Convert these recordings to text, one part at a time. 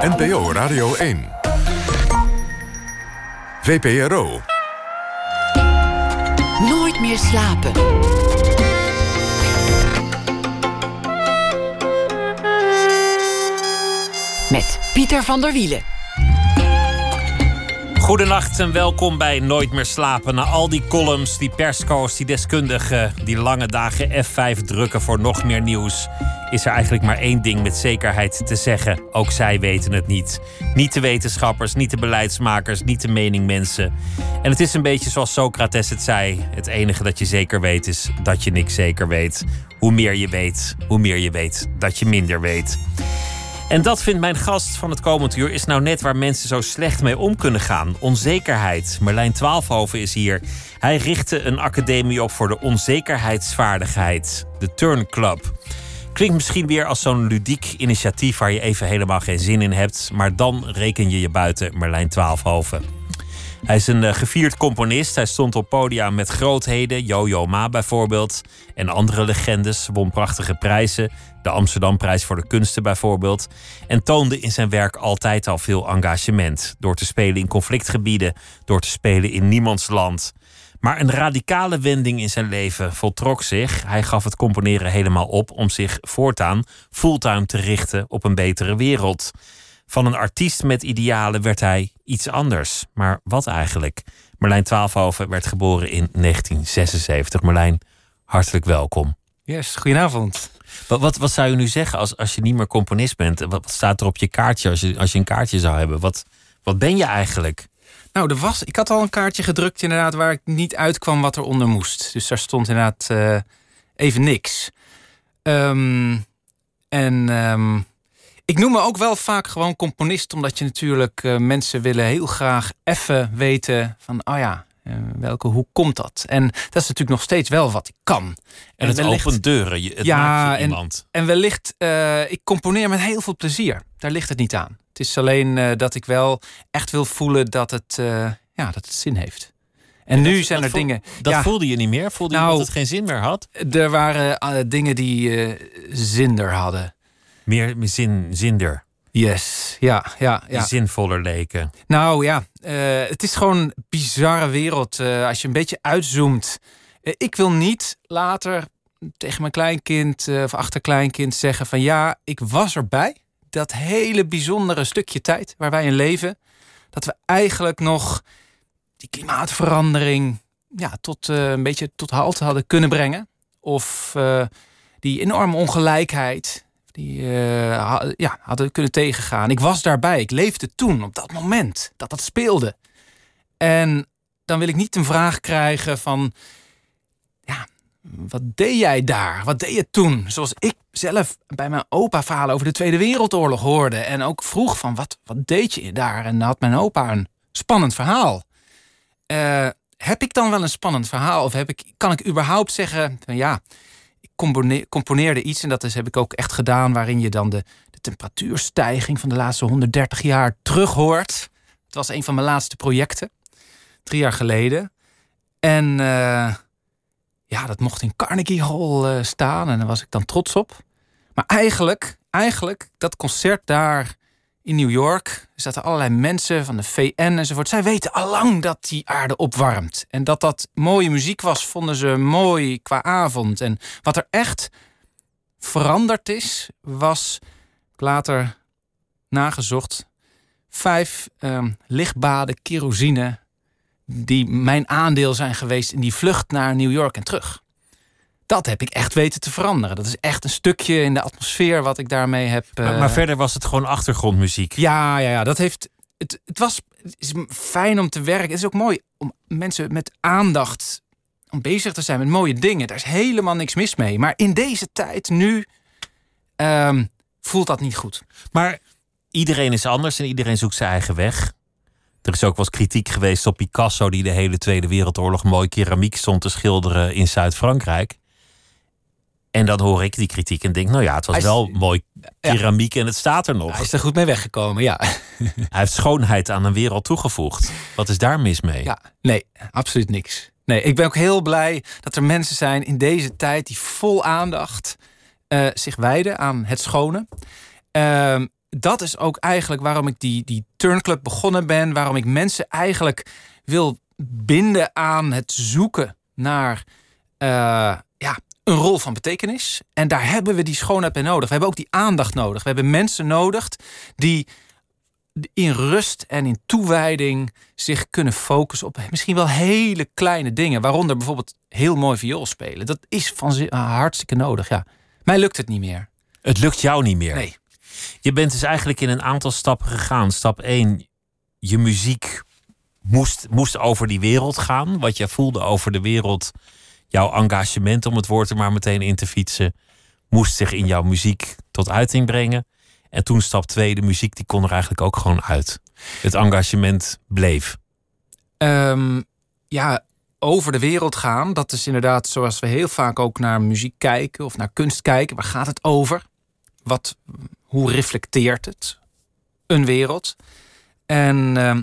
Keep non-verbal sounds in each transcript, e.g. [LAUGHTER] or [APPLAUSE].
NPO Radio 1. VPRO. Nooit meer slapen. Met Pieter van der Wielen. Goedenacht en welkom bij Nooit meer slapen. Na al die columns, die persco's, die deskundigen, die lange dagen F5 drukken voor nog meer nieuws, is er eigenlijk maar één ding met zekerheid te zeggen. Ook zij weten het niet. Niet de wetenschappers, niet de beleidsmakers, niet de meningmensen. En het is een beetje zoals Socrates het zei: het enige dat je zeker weet is dat je niks zeker weet. Hoe meer je weet, hoe meer je weet dat je minder weet. En dat vindt mijn gast van het komend uur is nou net waar mensen zo slecht mee om kunnen gaan. Onzekerheid. Merlijn Twaalfhoven is hier. Hij richtte een academie op voor de onzekerheidsvaardigheid. De Turn Club. Klinkt misschien weer als zo'n ludiek initiatief waar je even helemaal geen zin in hebt. Maar dan reken je je buiten Merlijn Twaalfhoven. Hij is een eh, gevierd componist. Hij stond op podia met grootheden, Yo-Yo Ma bijvoorbeeld. En andere legendes, won prachtige prijzen. De Amsterdamprijs voor de kunsten bijvoorbeeld. En toonde in zijn werk altijd al veel engagement. Door te spelen in conflictgebieden, door te spelen in niemands land. Maar een radicale wending in zijn leven voltrok zich. Hij gaf het componeren helemaal op om zich voortaan fulltime te richten op een betere wereld. Van een artiest met idealen werd hij iets anders. Maar wat eigenlijk? Merlijn Twaalfhoven werd geboren in 1976. Merlijn, hartelijk welkom. Yes, goedenavond. Wat, wat, wat zou je nu zeggen als, als je niet meer componist bent? Wat staat er op je kaartje als je, als je een kaartje zou hebben? Wat, wat ben je eigenlijk? Nou, er was, ik had al een kaartje gedrukt inderdaad waar ik niet uitkwam wat eronder moest. Dus daar stond inderdaad uh, even niks. Um, en um, ik noem me ook wel vaak gewoon componist, omdat je natuurlijk uh, mensen willen heel graag even weten van, oh ja, welke, hoe komt dat? En dat is natuurlijk nog steeds wel wat ik kan. En, en het wellicht, opent deuren, het ja, maakt je iemand. En, en wellicht, uh, ik componeer met heel veel plezier. Daar ligt het niet aan. Het is alleen dat ik wel echt wil voelen dat het, ja, dat het zin heeft. En, en nu dat, zijn er voel, dingen. Dat ja, voelde je niet meer? Voelde nou, je dat het geen zin meer had? Er waren dingen die zin er hadden. Meer zin, zinder. Yes, ja, ja, ja. Die zinvoller leken. Nou ja, uh, het is gewoon een bizarre wereld. Uh, als je een beetje uitzoomt. Uh, ik wil niet later tegen mijn kleinkind of achterkleinkind zeggen van ja, ik was erbij. Dat hele bijzondere stukje tijd waar wij in leven. Dat we eigenlijk nog die klimaatverandering ja, tot een beetje tot halte hadden kunnen brengen. Of die enorme ongelijkheid die uh, ja, hadden kunnen tegengaan. Ik was daarbij. Ik leefde toen, op dat moment, dat dat speelde. En dan wil ik niet een vraag krijgen van... Ja, wat deed jij daar? Wat deed je toen? Zoals ik zelf bij mijn opa verhalen over de Tweede Wereldoorlog hoorde. En ook vroeg van, wat, wat deed je daar? En dan had mijn opa een spannend verhaal. Uh, heb ik dan wel een spannend verhaal? Of heb ik, kan ik überhaupt zeggen ja componeerde iets, en dat is, heb ik ook echt gedaan, waarin je dan de, de temperatuurstijging van de laatste 130 jaar terug hoort. Het was een van mijn laatste projecten, drie jaar geleden. En uh, ja, dat mocht in Carnegie Hall uh, staan en daar was ik dan trots op. Maar eigenlijk, eigenlijk, dat concert daar in New York. Zaten allerlei mensen van de VN enzovoort. Zij weten allang dat die aarde opwarmt. En dat dat mooie muziek was, vonden ze mooi qua avond. En wat er echt veranderd is, was later nagezocht. Vijf uh, lichtbaden kerosine die mijn aandeel zijn geweest in die vlucht naar New York en terug dat heb ik echt weten te veranderen. Dat is echt een stukje in de atmosfeer wat ik daarmee heb. Uh... Maar, maar, verder was het gewoon achtergrondmuziek. Ja, ja, ja. Dat heeft. Het, het was het is fijn om te werken. Het is ook mooi om mensen met aandacht om bezig te zijn met mooie dingen. Daar is helemaal niks mis mee. Maar in deze tijd, nu, um, voelt dat niet goed. Maar iedereen is anders en iedereen zoekt zijn eigen weg. Er is ook wel eens kritiek geweest op Picasso, die de hele Tweede Wereldoorlog mooi keramiek stond te schilderen in Zuid-Frankrijk. En dan hoor ik die kritiek en denk, nou ja, het was wel mooi keramiek en het staat er nog. Hij is er goed mee weggekomen, ja. [LAUGHS] Hij heeft schoonheid aan een wereld toegevoegd. Wat is daar mis mee? Ja, nee, absoluut niks. Nee, ik ben ook heel blij dat er mensen zijn in deze tijd die vol aandacht uh, zich wijden aan het schone. Uh, dat is ook eigenlijk waarom ik die, die turnclub begonnen ben. Waarom ik mensen eigenlijk wil binden aan het zoeken naar eh, een rol van betekenis. En daar hebben we die schoonheid bij nodig. We hebben ook die aandacht nodig. We hebben mensen nodig die in rust en in toewijding zich kunnen focussen op misschien wel hele kleine dingen. Waaronder bijvoorbeeld heel mooi viool spelen. Dat is van hartstikke nodig. Ja. Mij lukt het niet meer. Het lukt jou niet meer. Nee. Je bent dus eigenlijk in een aantal stappen gegaan. Stap 1, je muziek moest, moest over die wereld gaan. Wat je voelde over de wereld, jouw engagement, om het woord er maar meteen in te fietsen, moest zich in jouw muziek tot uiting brengen. En toen stap 2, de muziek, die kon er eigenlijk ook gewoon uit. Het engagement bleef. Ehm, ja, over de wereld gaan. Dat is inderdaad zoals we heel vaak ook naar muziek kijken of naar kunst kijken. Waar gaat het over? Wat, hoe reflecteert het een wereld? En uh,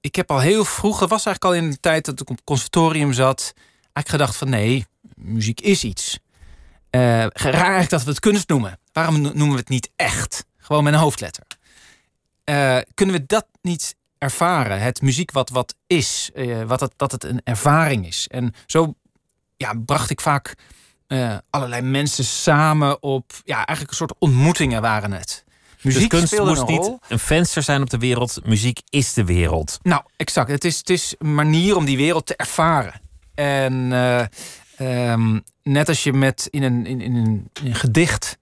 ik heb al heel vroeg, het was eigenlijk al in de tijd dat ik op het conservatorium zat, eigenlijk gedacht van nee, muziek is iets. Uh, raar eigenlijk dat we het kunst noemen. Waarom noemen we het niet echt? Gewoon met een hoofdletter. Uh, kunnen we dat niet ervaren? Het muziek wat wat is, uh, wat het, dat het een ervaring is. En zo ja, bracht ik vaak allerlei mensen samen op, ja, eigenlijk een soort ontmoetingen waren het. Muziek dus kunst moest een niet een venster zijn op de wereld. Muziek is de wereld. Nou, exact. Het is, het is een manier om die wereld te ervaren. En uh, um, net als je met in een, in, in, een, gedicht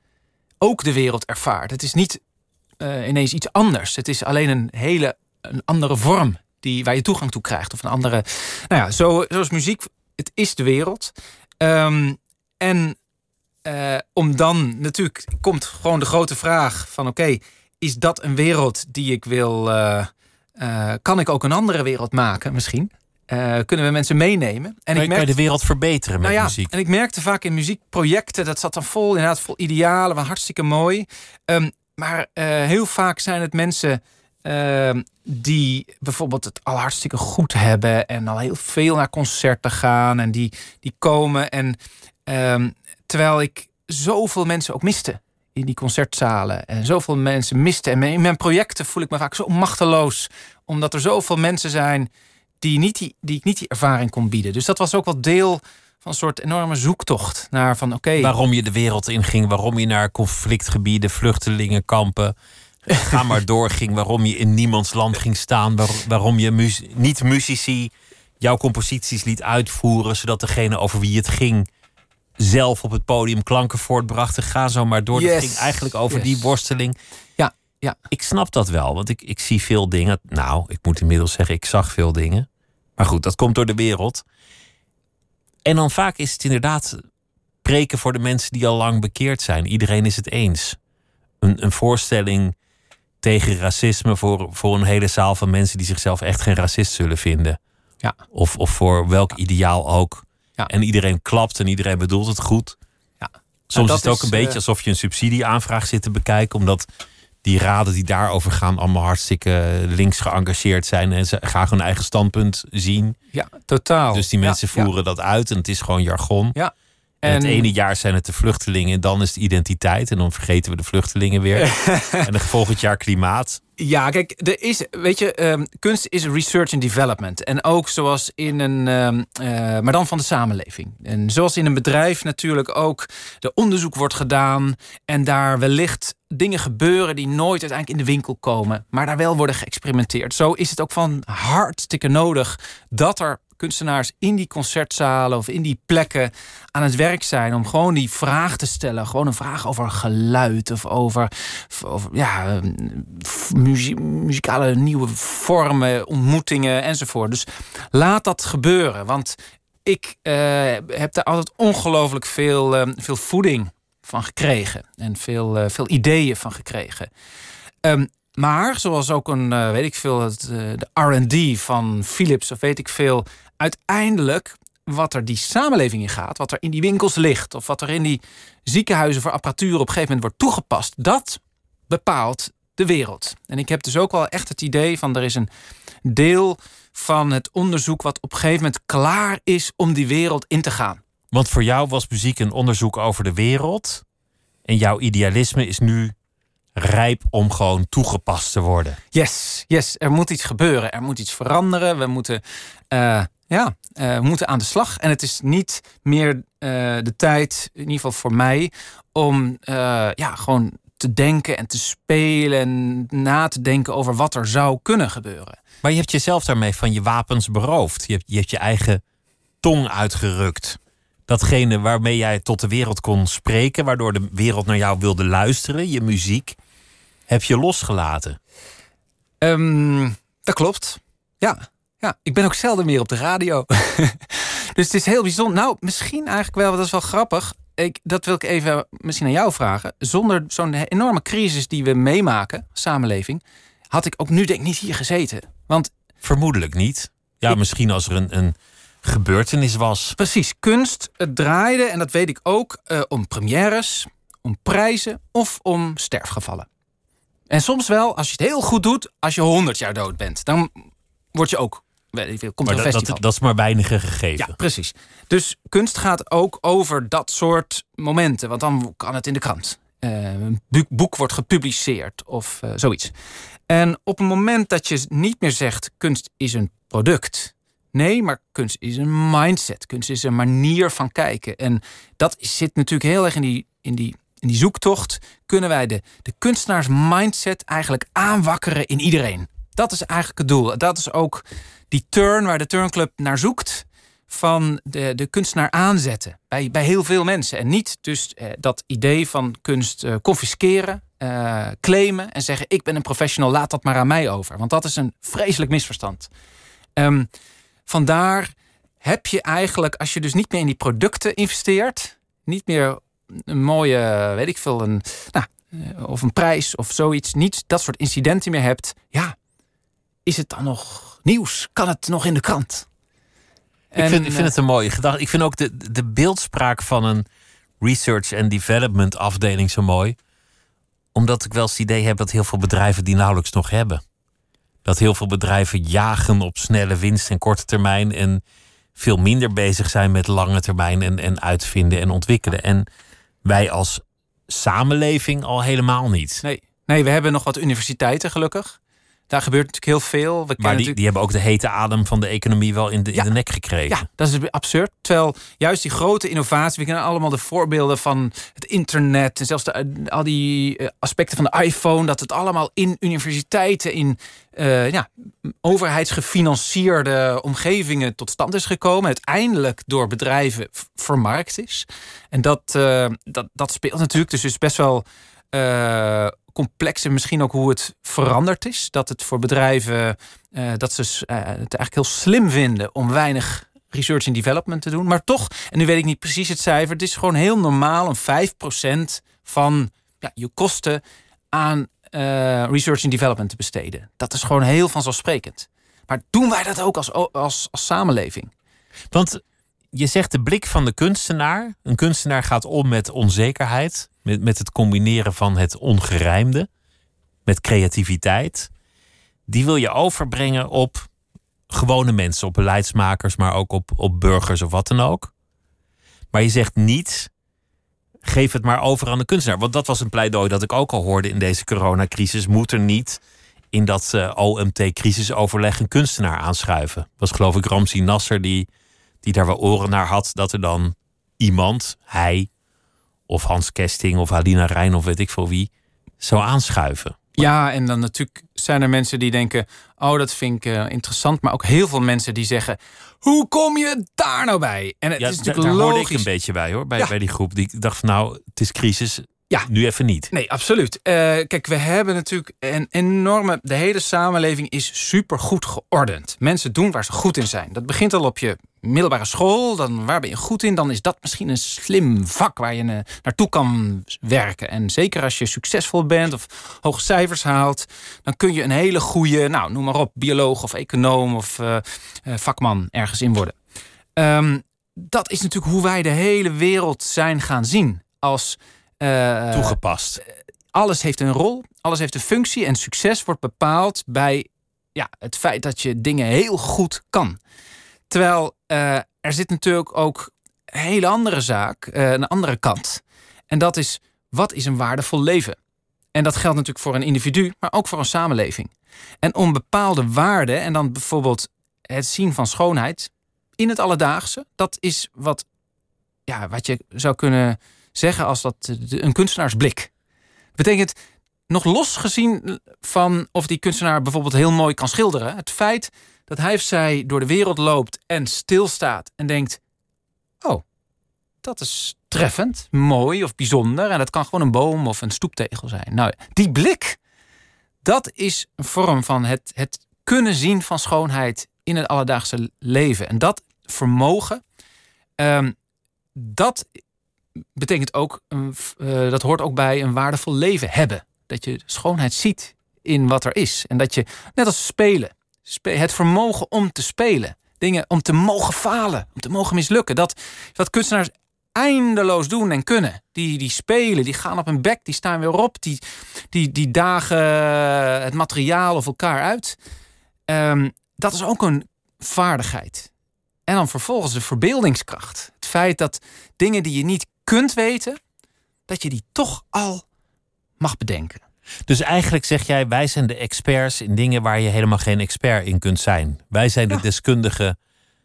ook de wereld ervaart. Het is niet uh, ineens iets anders. Het is alleen een hele een andere vorm die, waar je toegang toe krijgt. Of een andere. Nou ja, zo, zoals muziek. Het is de wereld. Um, en uh, om dan natuurlijk komt gewoon de grote vraag van oké, is dat een wereld die ik wil? Kan ik ook een andere wereld maken misschien? Kunnen we mensen meenemen? En ik merk, kan je de wereld verbeteren met nou ja, muziek? En ik merkte vaak in muziekprojecten, dat zat dan vol, inderdaad vol idealen, wat hartstikke mooi. Um, maar heel vaak zijn het mensen uh, die bijvoorbeeld het al hartstikke goed hebben en al heel veel naar concerten gaan en die, die komen en um, terwijl ik zoveel mensen ook miste in die concertzalen en zoveel mensen miste en in mijn projecten voel ik me vaak zo machteloos omdat er zoveel mensen zijn die, niet die, die ik niet die ervaring kon bieden. Dus dat was ook wel deel van een soort enorme zoektocht naar van oké. Okay, waarom je de wereld inging, waarom je naar conflictgebieden, vluchtelingenkampen, [LAUGHS] ga maar doorging, waarom je in niemands land ging staan, waar, waarom je mu niet muzici jouw composities liet uitvoeren, zodat degene over wie het ging zelf op het podium klanken voortbrachten. Ga zo maar door. Yes. Het ging eigenlijk over Yes. die worsteling. Ja. Ik snap dat wel, want ik, ik zie veel dingen. Nou, ik moet inmiddels zeggen, ik zag veel dingen. Maar goed, dat komt door de wereld. En dan vaak is het inderdaad preken voor de mensen die al lang bekeerd zijn. Iedereen is het eens. Een, een voorstelling tegen racisme voor, voor een hele zaal van mensen die zichzelf echt geen racist zullen vinden. Ja. Of, of voor welk ideaal ook. Ja. En iedereen klapt en iedereen bedoelt het goed. Ja. Soms is het ook is, een beetje eh, alsof je een subsidieaanvraag zit te bekijken, omdat die raden die daarover gaan allemaal hartstikke links geëngageerd zijn en ze graag hun eigen standpunt zien. Ja, totaal. Dus die mensen Ja, ja. voeren dat uit en het is gewoon jargon. Ja. En het En- ene jaar zijn het de vluchtelingen en dan is het identiteit en dan vergeten we de vluchtelingen weer. [LAUGHS] en dan volgend jaar klimaat. Ja, kijk, er is, weet je, ehm, kunst is research and development. En ook zoals in een, ehm, eh, maar dan van de samenleving. En zoals in een bedrijf natuurlijk ook de onderzoek wordt gedaan. En daar wellicht dingen gebeuren die nooit uiteindelijk in de winkel komen. Maar daar wel worden geëxperimenteerd. Zo is het ook van hartstikke nodig dat er kunstenaars in die concertzalen of in die plekken aan het werk zijn om gewoon die vraag te stellen. Gewoon een vraag over geluid of over, ja, muzikale nieuwe vormen, ontmoetingen enzovoort. Dus laat dat gebeuren. Want ik eh, heb daar altijd ongelooflijk veel, eh, veel voeding van gekregen. En veel, eh, veel ideeën van gekregen. Ehm, maar zoals ook een, weet ik veel, de RD van Philips of weet ik veel. Uiteindelijk, wat er die samenleving in gaat, wat er in die winkels ligt, of wat er in die ziekenhuizen voor apparatuur op een gegeven moment wordt toegepast, dat bepaalt de wereld. En ik heb dus ook wel echt het idee van er is een deel van het onderzoek wat op een gegeven moment klaar is om die wereld in te gaan. Want voor jou was muziek een onderzoek over de wereld. En jouw idealisme is nu rijp om gewoon toegepast te worden. Yes, yes, er moet iets gebeuren. Er moet iets veranderen. We moeten, uh, ja, uh, we moeten aan de slag. En het is niet meer uh, de tijd, in ieder geval voor mij, om ja, gewoon te denken en te spelen en na te denken over wat er zou kunnen gebeuren. Maar je hebt jezelf daarmee van je wapens beroofd. Je hebt je, hebt je eigen tong uitgerukt. Datgene waarmee jij tot de wereld kon spreken, waardoor de wereld naar jou wilde luisteren, je muziek, heb je losgelaten. Um, dat klopt. Ja. Ja, ik ben ook zelden meer op de radio. [LAUGHS] dus het is heel bijzonder. Nou, misschien eigenlijk wel, dat is wel grappig. Ik, dat wil ik even misschien aan jou vragen. Zonder zo'n enorme crisis die we meemaken, samenleving, had ik ook nu denk ik niet hier gezeten. Want vermoedelijk niet. Ja, misschien als er een, een gebeurtenis was. Precies, kunst het draaide, en dat weet ik ook, uh, om premières, om prijzen of om sterfgevallen. En soms wel, als je het heel goed doet, als je 100 jaar dood bent, dan word je ook. Komt maar dat, dat, dat, is maar weinige gegeven. Ja, precies. Dus kunst gaat ook over dat soort momenten, want dan kan het in de krant. Uh, een boek wordt gepubliceerd of uh, zoiets. En op het moment dat je niet meer zegt kunst is een product. Nee, maar kunst is een mindset. Kunst is een manier van kijken. En dat zit natuurlijk heel erg in die, in die, in die zoektocht. Kunnen wij de, de kunstenaars mindset eigenlijk aanwakkeren in iedereen? Dat is eigenlijk het doel. Dat is ook die turn waar de turnclub naar zoekt. Van de, de kunstenaar aanzetten. Bij, bij heel veel mensen. En niet dus eh, dat idee van kunst eh, confisceren uh, claimen en zeggen: Ik ben een professional, laat dat maar aan mij over. Want dat is een vreselijk misverstand. Um, vandaar heb je eigenlijk, als je dus niet meer in die producten investeert, niet meer een mooie, weet ik veel, een, nou, eh, of een prijs of zoiets, niet dat soort incidenten meer hebt, ja, is het dan nog nieuws? Kan het nog in de krant? ik, vind, ik vind het een mooie gedachte. Ik vind ook de, de beeldspraak van een research and development afdeling zo mooi omdat ik wel eens het idee heb dat heel veel bedrijven die nauwelijks nog hebben. Dat heel veel bedrijven jagen op snelle winst en korte termijn. En veel minder bezig zijn met lange termijn en, en uitvinden en ontwikkelen. En wij als samenleving al helemaal niet. Nee. nee, we hebben nog wat universiteiten gelukkig. Daar gebeurt natuurlijk heel veel. We maar die, die hebben ook de hete adem van de economie wel in de, in de nek gekregen. Ja, dat is absurd. Terwijl juist die grote innovatie, we kennen allemaal de voorbeelden van het internet en zelfs de, al die eh, aspecten van de iPhone, dat het allemaal in universiteiten, in uh, ja, overheidsgefinancierde omgevingen tot stand is gekomen. Uiteindelijk door bedrijven vermarkt is. En dat, uh, dat, dat speelt natuurlijk. Dus is best wel. Uh, complex en misschien ook hoe het veranderd is. Dat het voor bedrijven uh, dat ze uh, het eigenlijk heel slim vinden om weinig research en development te doen. Maar toch, en nu weet ik niet precies het cijfer, het is gewoon heel normaal om 5% van ja, je kosten aan uh, research en development te besteden. Dat is gewoon heel vanzelfsprekend. Maar doen wij dat ook als, als, als samenleving? Want je zegt de blik van de kunstenaar. Een kunstenaar gaat om met onzekerheid, met, met het combineren van het ongerijmde, met creativiteit. Die wil je overbrengen op gewone mensen, op beleidsmakers, maar ook op, op burgers of wat dan ook. Maar je zegt niet, geef het maar over aan de kunstenaar. Want dat was een pleidooi dat ik ook al hoorde in deze coronacrisis. Moet er niet in dat uh, eh, OMT-crisisoverleg een kunstenaar aanschuiven? Dat was geloof ik Ramsi Nasser die die daar wel oren naar had, dat er dan iemand, hij of Hans Kesting of Alina Rijn of weet ik veel wie, zou aanschuiven. Ja, en dan natuurlijk zijn er mensen die denken: Oh, dat vind ik uh, interessant. Maar ook heel veel mensen die zeggen: Hoe kom je daar nou bij? En het is natuurlijk daar logisch. hoorde ik een beetje bij hoor, bij, bij die groep. Die dacht van nou, het is crisis. Ja. Nu even niet. Nee, absoluut. Uh, kijk, we hebben natuurlijk een enorme. De hele samenleving is super goed geordend. Mensen doen waar ze goed in zijn. Dat begint al op je middelbare school. Dan, waar ben je goed in? Dan is dat misschien een slim vak waar je uh, naartoe kan werken. En zeker als je succesvol bent of hoge cijfers haalt, dan kun je een hele goede, nou, noem maar op, bioloog of econoom of uh, vakman ergens in worden. Um, dat is natuurlijk hoe wij de hele wereld zijn gaan zien. Als uh, toegepast. Alles heeft een rol, alles heeft een functie en succes wordt bepaald bij ja, het feit dat je dingen heel goed kan. Terwijl uh, er zit natuurlijk ook een hele andere zaak, uh, een andere kant. En dat is, wat is een waardevol leven? En dat geldt natuurlijk voor een individu, maar ook voor een samenleving. En om bepaalde waarden, en dan bijvoorbeeld het zien van schoonheid in het alledaagse, dat is wat, ja, wat je zou kunnen zeggen als dat een kunstenaarsblik. Betekent nog los gezien van of die kunstenaar bijvoorbeeld heel mooi kan schilderen. Het feit dat hij of zij door de wereld loopt en stilstaat en denkt: Oh, dat is treffend, mooi of bijzonder. En dat kan gewoon een boom of een stoeptegel zijn. Nou, die blik, dat is een vorm van het, het kunnen zien van schoonheid in het alledaagse leven. En dat vermogen, um, dat betekent ook, uh, dat hoort ook bij een waardevol leven hebben. Dat je schoonheid ziet in wat er is. En dat je, net als spelen, het vermogen om te spelen. Dingen om te mogen falen, om te mogen mislukken. Dat wat kunstenaars eindeloos doen en kunnen. Die, die spelen, die gaan op hun bek, die staan weer op, die, die, die dagen het materiaal of elkaar uit. Um, dat is ook een vaardigheid. En dan vervolgens de verbeeldingskracht. Het feit dat dingen die je niet kunt weten, dat je die toch al mag bedenken. Dus eigenlijk zeg jij, wij zijn de experts in dingen waar je helemaal geen expert in kunt zijn. Wij zijn de deskundigen.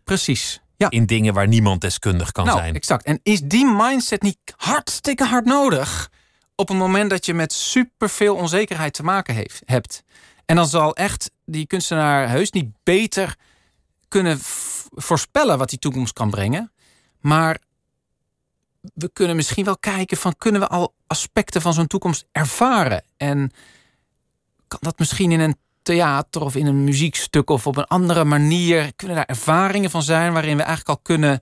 Precies. Ja. In dingen waar niemand deskundig kan nou, zijn. Exact. En is die mindset niet hartstikke hard nodig op een moment dat je met superveel onzekerheid te maken heeft, hebt? En dan zal echt die kunstenaar heus niet beter kunnen voorspellen wat die toekomst kan brengen. Maar we kunnen misschien wel kijken van kunnen we al aspecten van zo'n toekomst ervaren? En kan dat misschien in een theater of in een muziekstuk of op een andere manier kunnen daar ervaringen van zijn waarin we eigenlijk al kunnen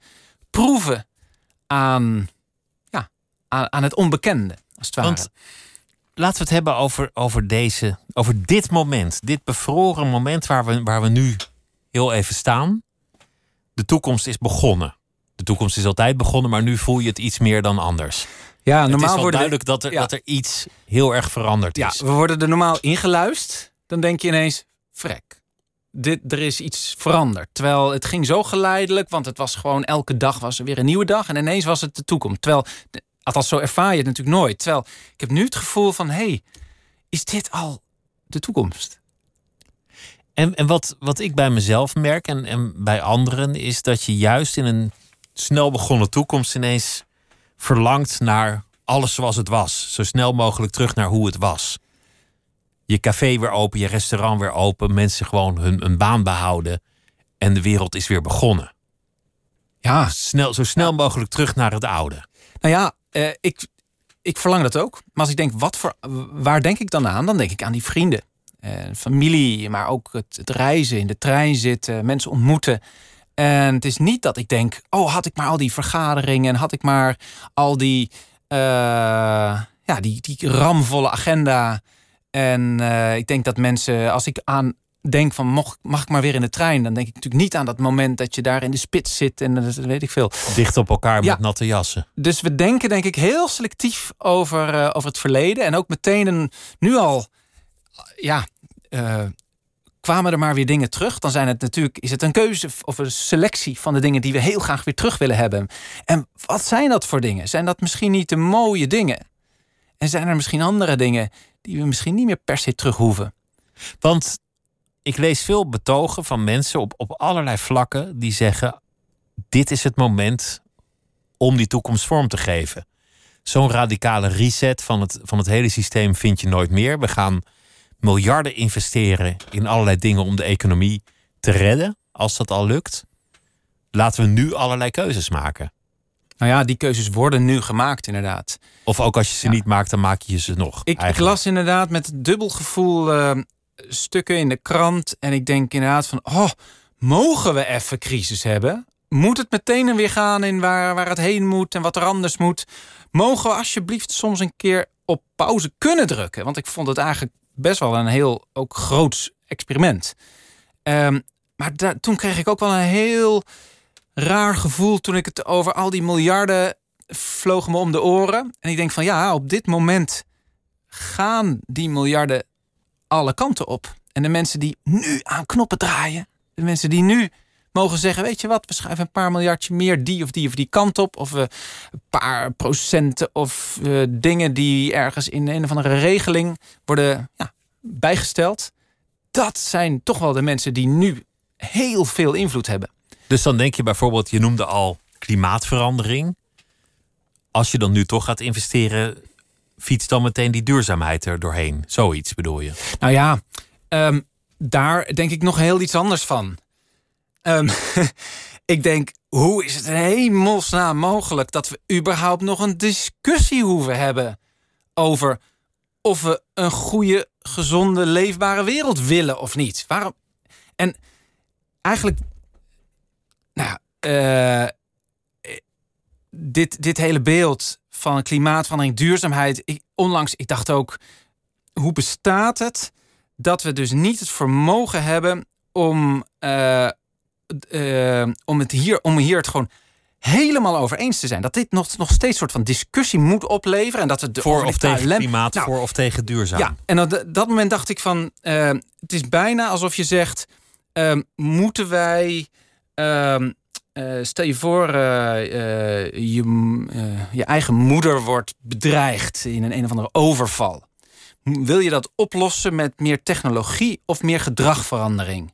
proeven aan, ja, aan, het onbekende. Want laten we het hebben over, over, deze, over dit moment. Dit bevroren moment waar we, waar we nu heel even staan. De toekomst is begonnen. De toekomst is altijd begonnen, maar nu voel je het iets meer dan anders. Ja, normaal het is wel duidelijk dat, er, dat er iets heel erg veranderd is. Ja, we worden er normaal ingeluisterd. Dan denk je ineens, vrek. Dit, er is iets veranderd. Terwijl het ging zo geleidelijk, want het was gewoon elke dag was er weer een nieuwe dag. En ineens was het de toekomst. Terwijl, althans zo ervaar je het natuurlijk nooit. Terwijl ik heb nu het gevoel van, hé, hey, is dit al de toekomst? En, en wat, wat ik bij mezelf merk en, en bij anderen is dat je juist in een snel begonnen toekomst ineens verlangt naar alles zoals het was. Zo snel mogelijk terug naar hoe het was. Je café weer open, je restaurant weer open, mensen gewoon hun, hun baan behouden en de wereld is weer begonnen. Ja. Snel, zo snel mogelijk terug naar het oude. Nou ja, eh, ik, ik verlang dat ook. Maar als ik denk, wat voor, waar denk ik dan aan? Dan denk ik aan die vrienden. Eh, familie, maar ook het, het reizen, in de trein zitten, mensen ontmoeten. En het is niet dat ik denk, oh, had ik maar al die vergaderingen en had ik maar al die, uh, ja, die, die ramvolle agenda. En uh, ik denk dat mensen, als ik aan denk van mag, mag ik maar weer in de trein, dan denk ik natuurlijk niet aan dat moment dat je daar in de spits zit en dat weet ik veel. Dicht op elkaar met natte jassen. Dus we denken denk ik heel selectief over, uh, over het verleden en ook meteen een, nu al, ja, kwamen er maar weer dingen terug, dan zijn het natuurlijk, is het een keuze of een selectie van de dingen die we heel graag weer terug willen hebben. En wat zijn dat voor dingen? Zijn dat misschien niet de mooie dingen? En zijn er misschien andere dingen die we misschien niet meer per se terug hoeven? Want ik lees veel betogen van mensen op, op allerlei vlakken die zeggen: dit is het moment om die toekomst vorm te geven. Zo'n radicale reset van het, van het hele systeem vind je nooit meer. We gaan miljarden investeren in allerlei dingen om de economie te redden, als dat al lukt. Laten we nu allerlei keuzes maken. Nou ja, die keuzes worden nu gemaakt, inderdaad. Of ook als je ze niet maakt, dan maak je ze nog. Ik, ik las inderdaad met dubbel gevoel uh, stukken in de krant. En ik denk inderdaad van, oh, mogen we even crisis hebben? Moet het meteen weer gaan in waar, waar het heen moet en wat er anders moet? Mogen we alsjeblieft soms een keer op pauze kunnen drukken? Want ik vond het eigenlijk best wel een heel ook groots experiment. Um, maar toen kreeg ik ook wel een heel raar gevoel toen ik het over al die miljarden vlogen me om de oren. En ik denk van ja, op dit moment gaan die miljarden alle kanten op. En de mensen die nu aan knoppen draaien, de mensen die nu mogen zeggen: Weet je wat, we schuiven een paar miljardje meer die of die of die kant op. Of we een paar procenten of uh, dingen die ergens in een of andere regeling worden ja, bijgesteld. Dat zijn toch wel de mensen die nu heel veel invloed hebben. Dus dan denk je bijvoorbeeld, je noemde al klimaatverandering. Als je dan nu toch gaat investeren, fiets dan meteen die duurzaamheid er doorheen. Zoiets bedoel je? Nou ja, um, daar denk ik nog heel iets anders van. Um, [LAUGHS] ik denk, hoe is het hemelsnaam mogelijk dat we überhaupt nog een discussie hoeven hebben over of we een goede, gezonde, leefbare wereld willen of niet? Waarom? En eigenlijk, nou, uh, dit, dit hele beeld van klimaatverandering, duurzaamheid. Onlangs, ik dacht ook, hoe bestaat het dat we dus niet het vermogen hebben om, uh, uh, om, het hier, om hier het gewoon helemaal over eens te zijn. Dat dit nog, nog steeds een soort van discussie moet opleveren. En dat het voor of tegen klimaat, nou, voor of tegen duurzaam. Ja, en op dat moment dacht ik van... Uh, het is bijna alsof je zegt... Uh, moeten wij... Uh, stel je voor, je, je eigen moeder wordt bedreigd in een een of andere overval. Wil je dat oplossen met meer technologie of meer gedragverandering?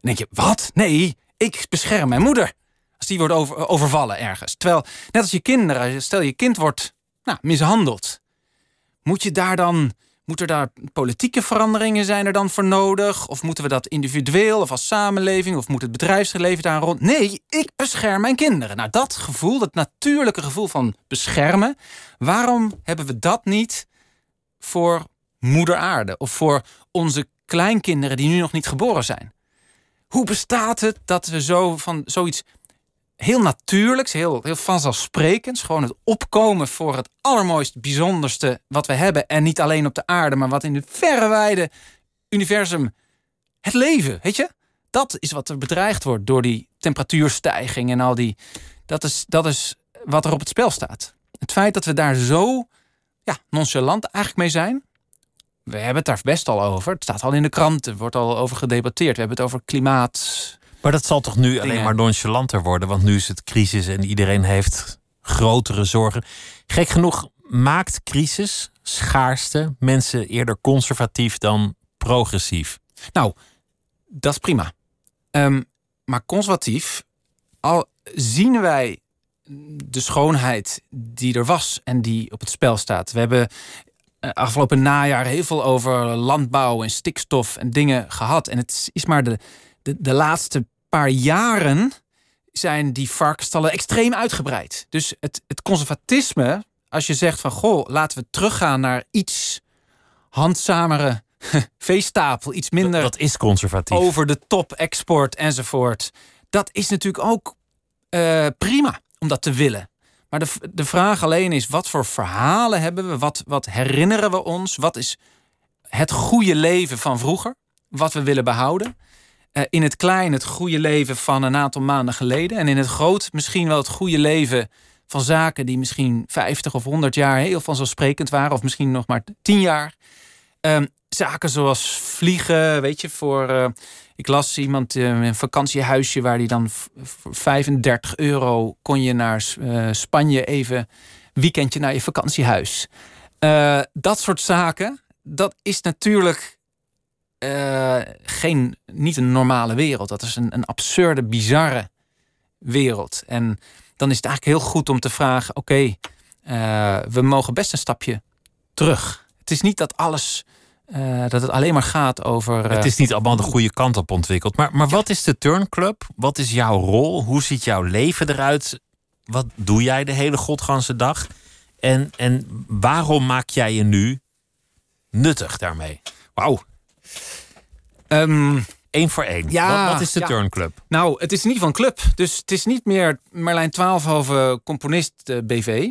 Denk je, wat? Nee, ik bescherm mijn moeder. Als die wordt over, overvallen ergens. Terwijl, net als je kinderen, stel je kind wordt nou, mishandeld. Moet je daar dan Moeten daar politieke veranderingen zijn er dan voor nodig? Of moeten we dat individueel of als samenleving? Of moet het bedrijfsleven daar rond? Nee, ik bescherm mijn kinderen. Nou, dat gevoel, dat natuurlijke gevoel van beschermen. Waarom hebben we dat niet voor moeder aarde of voor onze kleinkinderen die nu nog niet geboren zijn. Hoe bestaat het dat we zo van zoiets heel natuurlijks, heel, heel vanzelfsprekends, gewoon het opkomen voor het allermooiste, bijzonderste wat we hebben en niet alleen op de aarde, maar wat in het verre wijde universum, het leven, weet je? Dat is wat er bedreigd wordt door die temperatuurstijging en al die. Dat is, dat is wat er op het spel staat. Het feit dat we daar zo ja, nonchalant eigenlijk mee zijn, we hebben het daar best al over. Het staat al in de kranten, wordt al over gedebatteerd. We hebben het over klimaat. Maar dat zal toch nu alleen maar nonchalanter worden? Want nu is het crisis en iedereen heeft grotere zorgen. Gek genoeg maakt crisis, schaarste, mensen eerder conservatief dan progressief. Nou, dat is prima. Um, maar conservatief, al zien wij de schoonheid die er was en die op het spel staat. We hebben afgelopen najaar heel veel over landbouw en stikstof en dingen gehad. En het is maar de, de, de laatste paar jaren zijn die varkenstallen extreem uitgebreid. Dus het, het conservatisme, als je zegt van goh, laten we teruggaan naar iets handzamere [LAUGHS] veestapel, iets minder. Dat is conservatief. Over de top export enzovoort. Dat is natuurlijk ook uh, prima om dat te willen. Maar de, de vraag alleen is: wat voor verhalen hebben we? Wat, wat herinneren we ons? Wat is het goede leven van vroeger? Wat we willen behouden? Uh, in het klein het goede leven van een aantal maanden geleden. En in het groot misschien wel het goede leven van zaken die misschien 50 of 100 jaar heel vanzelfsprekend waren. Of misschien nog maar 10 jaar. Um, zaken zoals vliegen, weet je, voor. Uh, ik las iemand uh, een vakantiehuisje waar die dan voor 35 euro kon je naar uh, Spanje even weekendje naar je vakantiehuis. dat soort zaken, dat is natuurlijk geen, niet een normale wereld. Dat is een, een absurde, bizarre wereld. En dan is het eigenlijk heel goed om te vragen: oké, we mogen best een stapje terug. Het is niet dat alles uh, dat het alleen maar gaat over. Uh... Het is niet allemaal de goede kant op ontwikkeld. Maar, maar wat is de Turnclub? Wat is jouw rol? Hoe ziet jouw leven eruit? Wat doe jij de hele godganse dag? En, en waarom maak jij je nu nuttig daarmee? Wauw. Um, Eén voor één. Ja, wat, wat is de ja. Turnclub? Nou, het is in ieder geval een club. Dus het is niet meer Merlijn Twaalfhoven componist uh, BV.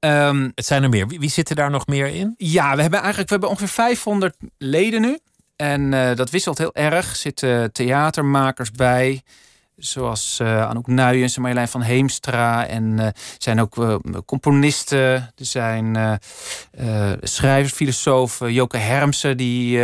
Um, het zijn er meer. Wie, wie zitten daar nog meer in? Ja, we hebben eigenlijk we hebben ongeveer 500 leden nu. En uh, dat wisselt heel erg. Er zitten theatermakers bij. Zoals uh, Anouk Nuyens en Marjolein van Heemstra. En uh, zijn ook componisten. Er zijn schrijvers, filosofen. Joke Hermsen, die,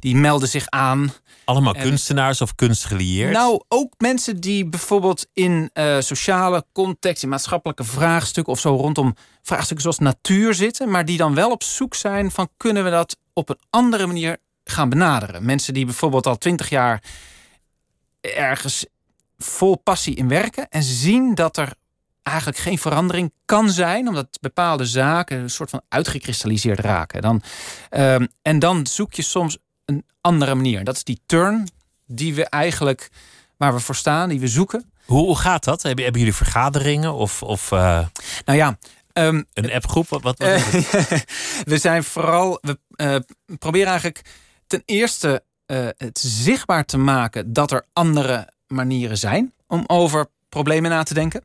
die melden zich aan. Allemaal En- kunstenaars of kunstgelieerd? Nou, ook mensen die bijvoorbeeld in eh, sociale context, in maatschappelijke vraagstukken of zo rondom vraagstukken zoals natuur zitten, maar die dan wel op zoek zijn van kunnen we dat op een andere manier gaan benaderen. Mensen die bijvoorbeeld al twintig jaar ergens vol passie in werken en zien dat er eigenlijk geen verandering kan zijn, omdat bepaalde zaken een soort van uitgekristalliseerd raken. Dan, ehm, en dan zoek je soms een andere manier. Dat is die turn die we eigenlijk, waar we voor staan, die we zoeken. Hoe, hoe gaat dat? Hebben, hebben jullie vergaderingen of, of eh, Nou ja, ehm, een appgroep? Wat, wat, eh, [LAUGHS] we zijn vooral, we eh, proberen eigenlijk ten eerste het zichtbaar te maken dat er andere manieren zijn om over problemen na te denken.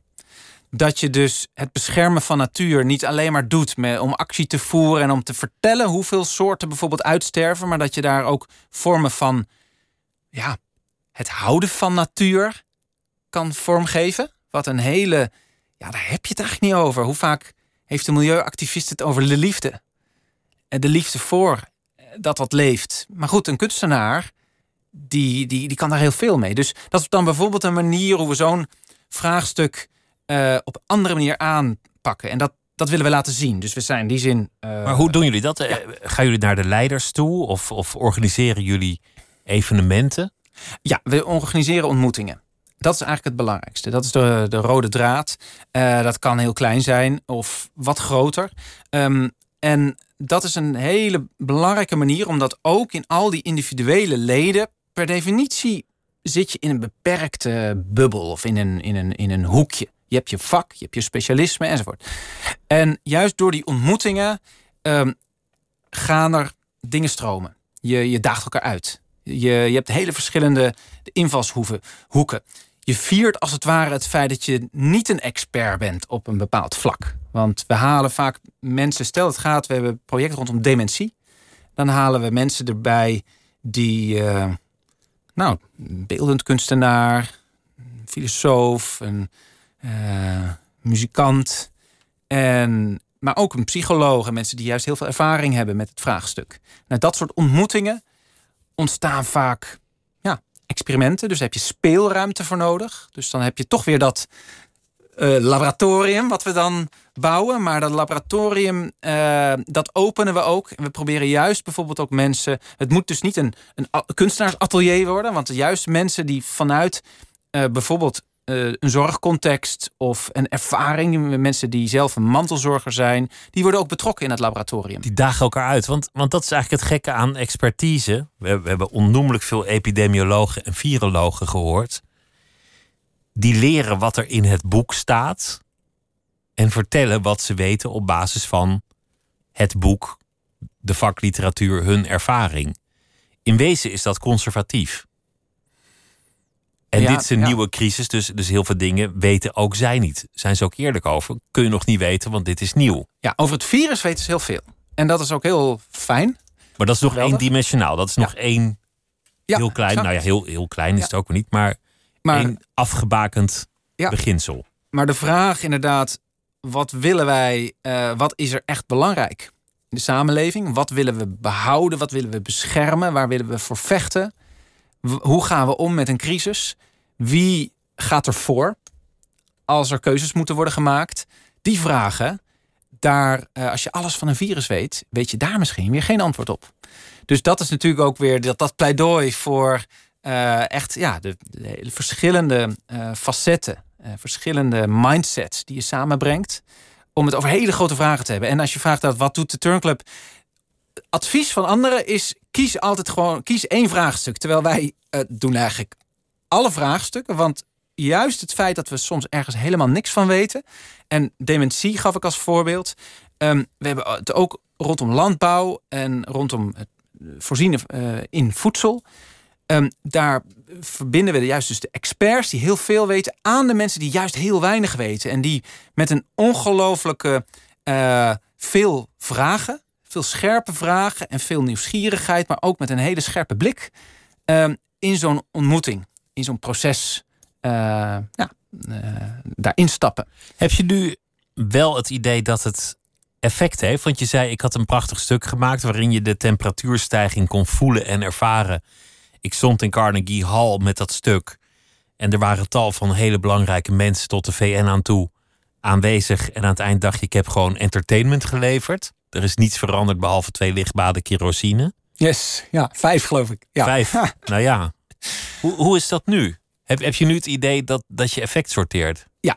Dat je dus het beschermen van natuur niet alleen maar doet met, om actie te voeren en om te vertellen hoeveel soorten bijvoorbeeld uitsterven, maar dat je daar ook vormen van ja, het houden van natuur kan vormgeven. Wat een hele, ja, daar heb je het eigenlijk niet over. Hoe vaak heeft de milieuactivist het over de liefde? En de liefde voor eh, dat wat leeft. Maar goed, een kunstenaar, die, die, die kan daar heel veel mee. Dus dat is dan bijvoorbeeld een manier hoe we zo'n vraagstuk eh, op een andere manier aanpakken. En dat, dat willen we laten zien. Dus we zijn in die zin. eh, Maar hoe doen jullie dat? Eh, Gaan jullie naar de leiders toe? Of, of organiseren jullie evenementen? Ja, we organiseren ontmoetingen. Dat is eigenlijk het belangrijkste. Dat is de, de rode draad. Dat kan heel klein zijn of wat groter. Ehm, en dat is een hele belangrijke manier, omdat ook in al die individuele leden, per definitie zit je in een beperkte bubbel of in een, in een, in een hoekje. Je hebt je vak, je hebt je specialisme enzovoort. En juist door die ontmoetingen ehm, gaan er dingen stromen. Je, je daagt elkaar uit. Je, je hebt hele verschillende invalshoeken. hoeken. Je viert als het ware het feit dat je niet een expert bent op een bepaald vlak. Want we halen vaak mensen, stel het gaat, we hebben een project rondom dementie. Dan halen we mensen erbij die, eh, nou, beeldend kunstenaar, filosoof, een muzikant. En, maar ook een psycholoog en mensen die juist heel veel ervaring hebben met het vraagstuk. Nou, dat soort ontmoetingen ontstaan vaak ja, experimenten. Dus daar heb je speelruimte voor nodig. Dus dan heb je toch weer dat eh, laboratorium wat we dan bouwen. Maar dat laboratorium, eh, dat openen we ook. En we proberen juist bijvoorbeeld ook mensen... Het moet dus niet een, een kunstenaarsatelier worden. Want juist mensen die vanuit eh, bijvoorbeeld eh, een zorgcontext... of een ervaring, mensen die zelf een mantelzorger zijn... die worden ook betrokken in het laboratorium. Die dagen elkaar uit. Want, want dat is eigenlijk het gekke aan expertise. We, we hebben onnoemelijk veel epidemiologen en virologen gehoord. Die leren wat er in het boek staat. En vertellen wat ze weten op basis van het boek, de vakliteratuur, hun ervaring. In wezen is dat conservatief. En Ja, dit is een ja. nieuwe crisis, dus, dus heel veel dingen weten ook zij niet. Zijn ze ook eerlijk over? Kun je nog niet weten, want dit is nieuw. Ja, over het virus weten ze heel veel. En dat is ook heel fijn. Maar dat is nog eendimensionaal. Dat is nog één heel klein. exact. Nou ja, heel, heel klein is het ook niet. Maar, Maar, één afgebakend beginsel. maar de vraag inderdaad, wat willen wij, eh, wat is er echt belangrijk in de samenleving? Wat willen we behouden? Wat willen we beschermen? Waar willen we voor vechten? Hoe gaan we om met een crisis? Wie gaat er voor als er keuzes moeten worden gemaakt? Die vragen, daar, eh, als je alles van een virus weet, weet je daar misschien weer geen antwoord op. Dus dat is natuurlijk ook weer dat, dat pleidooi voor eh, echt ja, de, verschillende eh, facetten, verschillende mindsets die je samenbrengt. Om het over hele grote vragen te hebben. En als je vraagt dat, wat doet de Turnclub? Advies van anderen is kies altijd gewoon kies één vraagstuk. Terwijl wij eh, doen eigenlijk alle vraagstukken. Want juist het feit dat we soms ergens helemaal niks van weten. En dementie gaf ik als voorbeeld. Ehm, we hebben het ook rondom landbouw en rondom het voorzien eh, in voedsel. Ehm, daar verbinden we juist dus de experts die heel veel weten aan de mensen die juist heel weinig weten. En die met een ongelooflijke eh, veel vragen, veel scherpe vragen en veel nieuwsgierigheid, maar ook met een hele scherpe blik ehm, in zo'n ontmoeting, in zo'n proces, eh, ja, eh, daarin stappen. Heb je nu wel het idee dat het effect heeft. Want je zei, ik had een prachtig stuk gemaakt waarin je de temperatuurstijging kon voelen en ervaren. Ik stond in Carnegie Hall met dat stuk. En er waren tal van hele belangrijke mensen tot de VN aan toe aanwezig. En aan het eind dacht je, ik heb gewoon entertainment geleverd. Er is niets veranderd behalve twee lichtbaden kerosine. Yes, ja, vijf geloof ik. Ja. Vijf, nou ja. Hoe, hoe is dat nu? Heb, heb je nu het idee dat, dat je effect sorteert? Ja,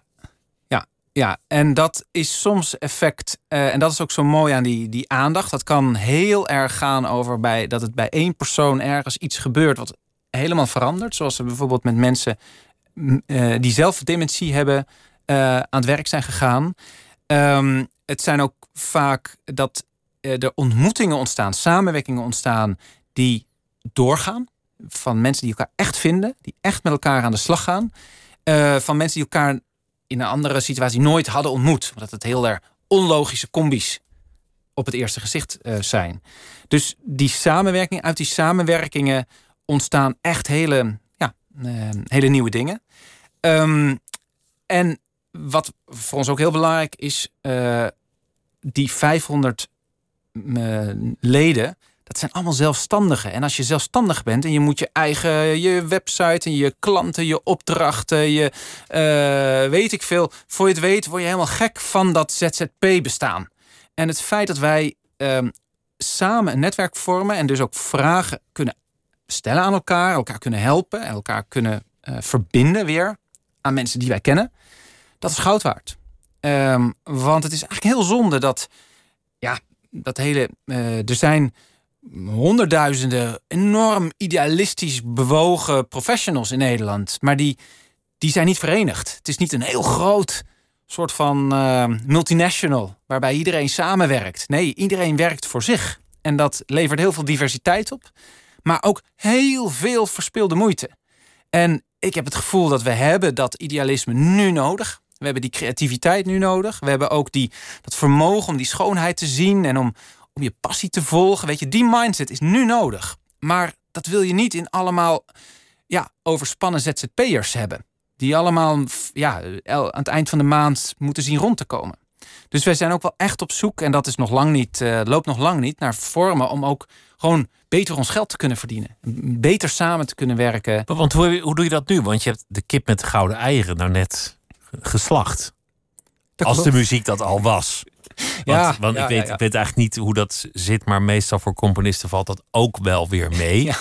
ja, ja. En dat is soms effect. eh, en dat is ook zo mooi aan die, die aandacht. Dat kan heel erg gaan over bij, dat het bij één persoon ergens iets gebeurt wat helemaal verandert. Zoals er bijvoorbeeld met mensen m, eh, die zelf dementie hebben eh, aan het werk zijn gegaan. Ehm, het zijn ook vaak dat eh, er ontmoetingen ontstaan, samenwerkingen ontstaan die doorgaan. Van mensen die elkaar echt vinden, die echt met elkaar aan de slag gaan. Eh, van mensen die elkaar in een andere situatie nooit hadden ontmoet. Omdat het heel erg onlogische combi's op het eerste gezicht eh, zijn. Dus die samenwerking, uit die samenwerkingen ontstaan echt hele, ja, hele nieuwe dingen. Ehm, en wat voor ons ook heel belangrijk is, die 500 eh, leden, dat zijn allemaal zelfstandigen. En als je zelfstandig bent en je moet je eigen je website en je klanten, je opdrachten, je eh, weet ik veel, voor je het weet word je helemaal gek van dat ZZP-bestaan. En het feit dat wij ehm, samen een netwerk vormen en dus ook vragen kunnen stellen aan elkaar, elkaar kunnen helpen en elkaar kunnen eh, verbinden weer aan mensen die wij kennen, dat is goud waard. Ehm, want het is eigenlijk heel zonde dat, ja, dat hele. eh, er zijn honderdduizenden enorm idealistisch bewogen professionals in Nederland, maar die, die zijn niet verenigd. Het is niet een heel groot soort van eh, multinational waarbij iedereen samenwerkt. Nee, iedereen werkt voor zich. En dat levert heel veel diversiteit op, maar ook heel veel verspilde moeite. En ik heb het gevoel dat we hebben dat idealisme nu nodig. We hebben die creativiteit nu nodig. We hebben ook die, dat vermogen om die schoonheid te zien en om, om je passie te volgen. Weet je, die mindset is nu nodig. Maar dat wil je niet in allemaal ja, overspannen ZZP'ers hebben. Die allemaal ja, aan het eind van de maand moeten zien rond te komen. Dus wij zijn ook wel echt op zoek, en dat is nog lang niet, eh, loopt nog lang niet, naar vormen om ook gewoon beter ons geld te kunnen verdienen. Beter samen te kunnen werken. Want hoe, hoe doe je dat nu? Want je hebt de kip met de gouden eieren nou net geslacht. Als de muziek dat al was. Want, Ja, want ja, ik, weet, ja, ik weet eigenlijk niet hoe dat zit, maar meestal voor componisten valt dat ook wel weer mee.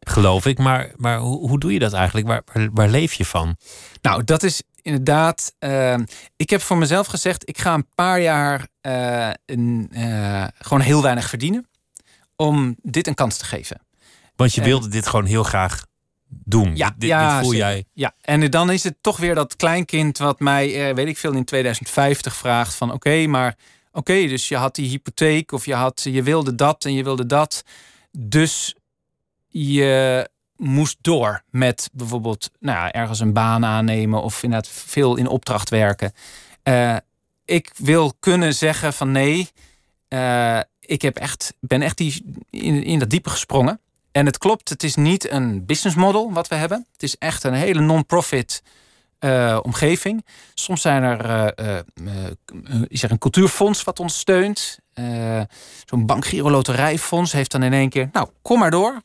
Geloof ik. Maar, maar hoe, hoe doe je dat eigenlijk? Waar, waar, waar leef je van? Nou, dat is inderdaad. eh, ik heb voor mezelf gezegd: ik ga een paar jaar eh, een, eh, gewoon heel weinig verdienen. Om dit een kans te geven. Want je wilde dit gewoon heel graag doen. Ja, dit, voel zeker. jij. Ja, en dan is het toch weer dat kleinkind wat mij, eh, weet ik veel, in 2050 vraagt van oké, maar oké, dus je had die hypotheek of je, had, je wilde dat en je wilde dat. Dus je moest door met bijvoorbeeld nou ja, ergens een baan aannemen of inderdaad veel in opdracht werken. Eh, ik wil kunnen zeggen van nee, eh, ik heb echt, ben echt die, in, in dat diepe gesprongen. En het klopt, het is niet een business model wat we hebben. Het is echt een hele non-profit eh, omgeving. Soms zijn er, eh, eh, is er een cultuurfonds wat ons steunt. Zo'n bankgiro loterijfonds heeft dan in één keer... nou, kom maar door.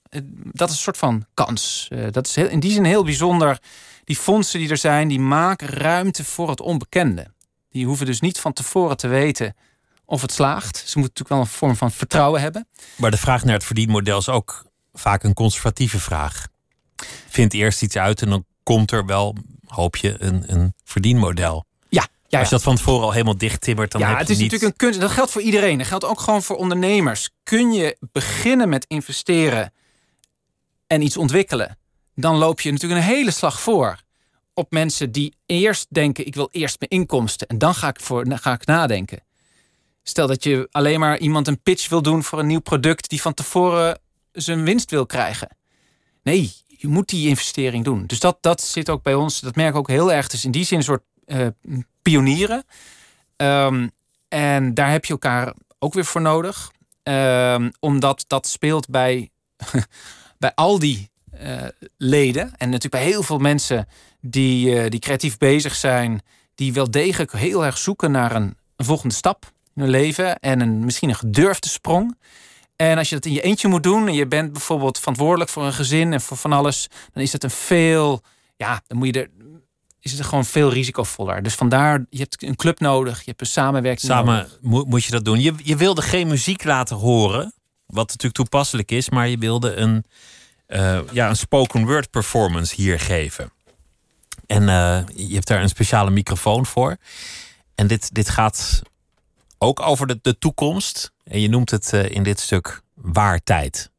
Dat is een soort van kans. Dat is heel, in die zin heel bijzonder. Die fondsen die er zijn, die maken ruimte voor het onbekende. Die hoeven dus niet van tevoren te weten of het slaagt. Ze moeten natuurlijk wel een vorm van vertrouwen hebben. Maar de vraag naar het verdienmodel is ook vaak een conservatieve vraag. Vind eerst iets uit en dan komt er wel, hoop je, een, een verdienmodel. Ja, Als je dat van tevoren al helemaal dicht timmert, dan ja, heb het is niet... natuurlijk een kunst. Dat geldt voor iedereen. Dat geldt ook gewoon voor ondernemers. Kun je beginnen met investeren en iets ontwikkelen, dan loop je natuurlijk een hele slag voor op mensen die eerst denken: ik wil eerst mijn inkomsten en dan ga ik, voor, dan ga ik nadenken. Stel dat je alleen maar iemand een pitch wil doen voor een nieuw product die van tevoren zijn winst wil krijgen. Nee, je moet die investering doen. Dus dat, dat zit ook bij ons. Dat merk ik ook heel erg. Dus in die zin een soort eh, pionieren. Ehm, en daar heb je elkaar ook weer voor nodig. Ehm, omdat dat speelt bij, [LAUGHS] bij al die eh, leden. En natuurlijk bij heel veel mensen die, eh, die creatief bezig zijn. Die wel degelijk heel erg zoeken naar een, een volgende stap. in hun leven en een, misschien een gedurfde sprong. En als je dat in je eentje moet doen en je bent bijvoorbeeld verantwoordelijk voor een gezin en voor van alles, dan is het een veel, ja, dan moet je er, is het gewoon veel risicovoller. Dus vandaar, je hebt een club nodig, je hebt een samenwerking Samen moet je dat doen. Je, je wilde geen muziek laten horen, wat natuurlijk toepasselijk is, maar je wilde een, uh, ja, een spoken word performance hier geven. En uh, je hebt daar een speciale microfoon voor. En dit, dit gaat ook over de, de toekomst. En je noemt het uh, in dit stuk waartijd.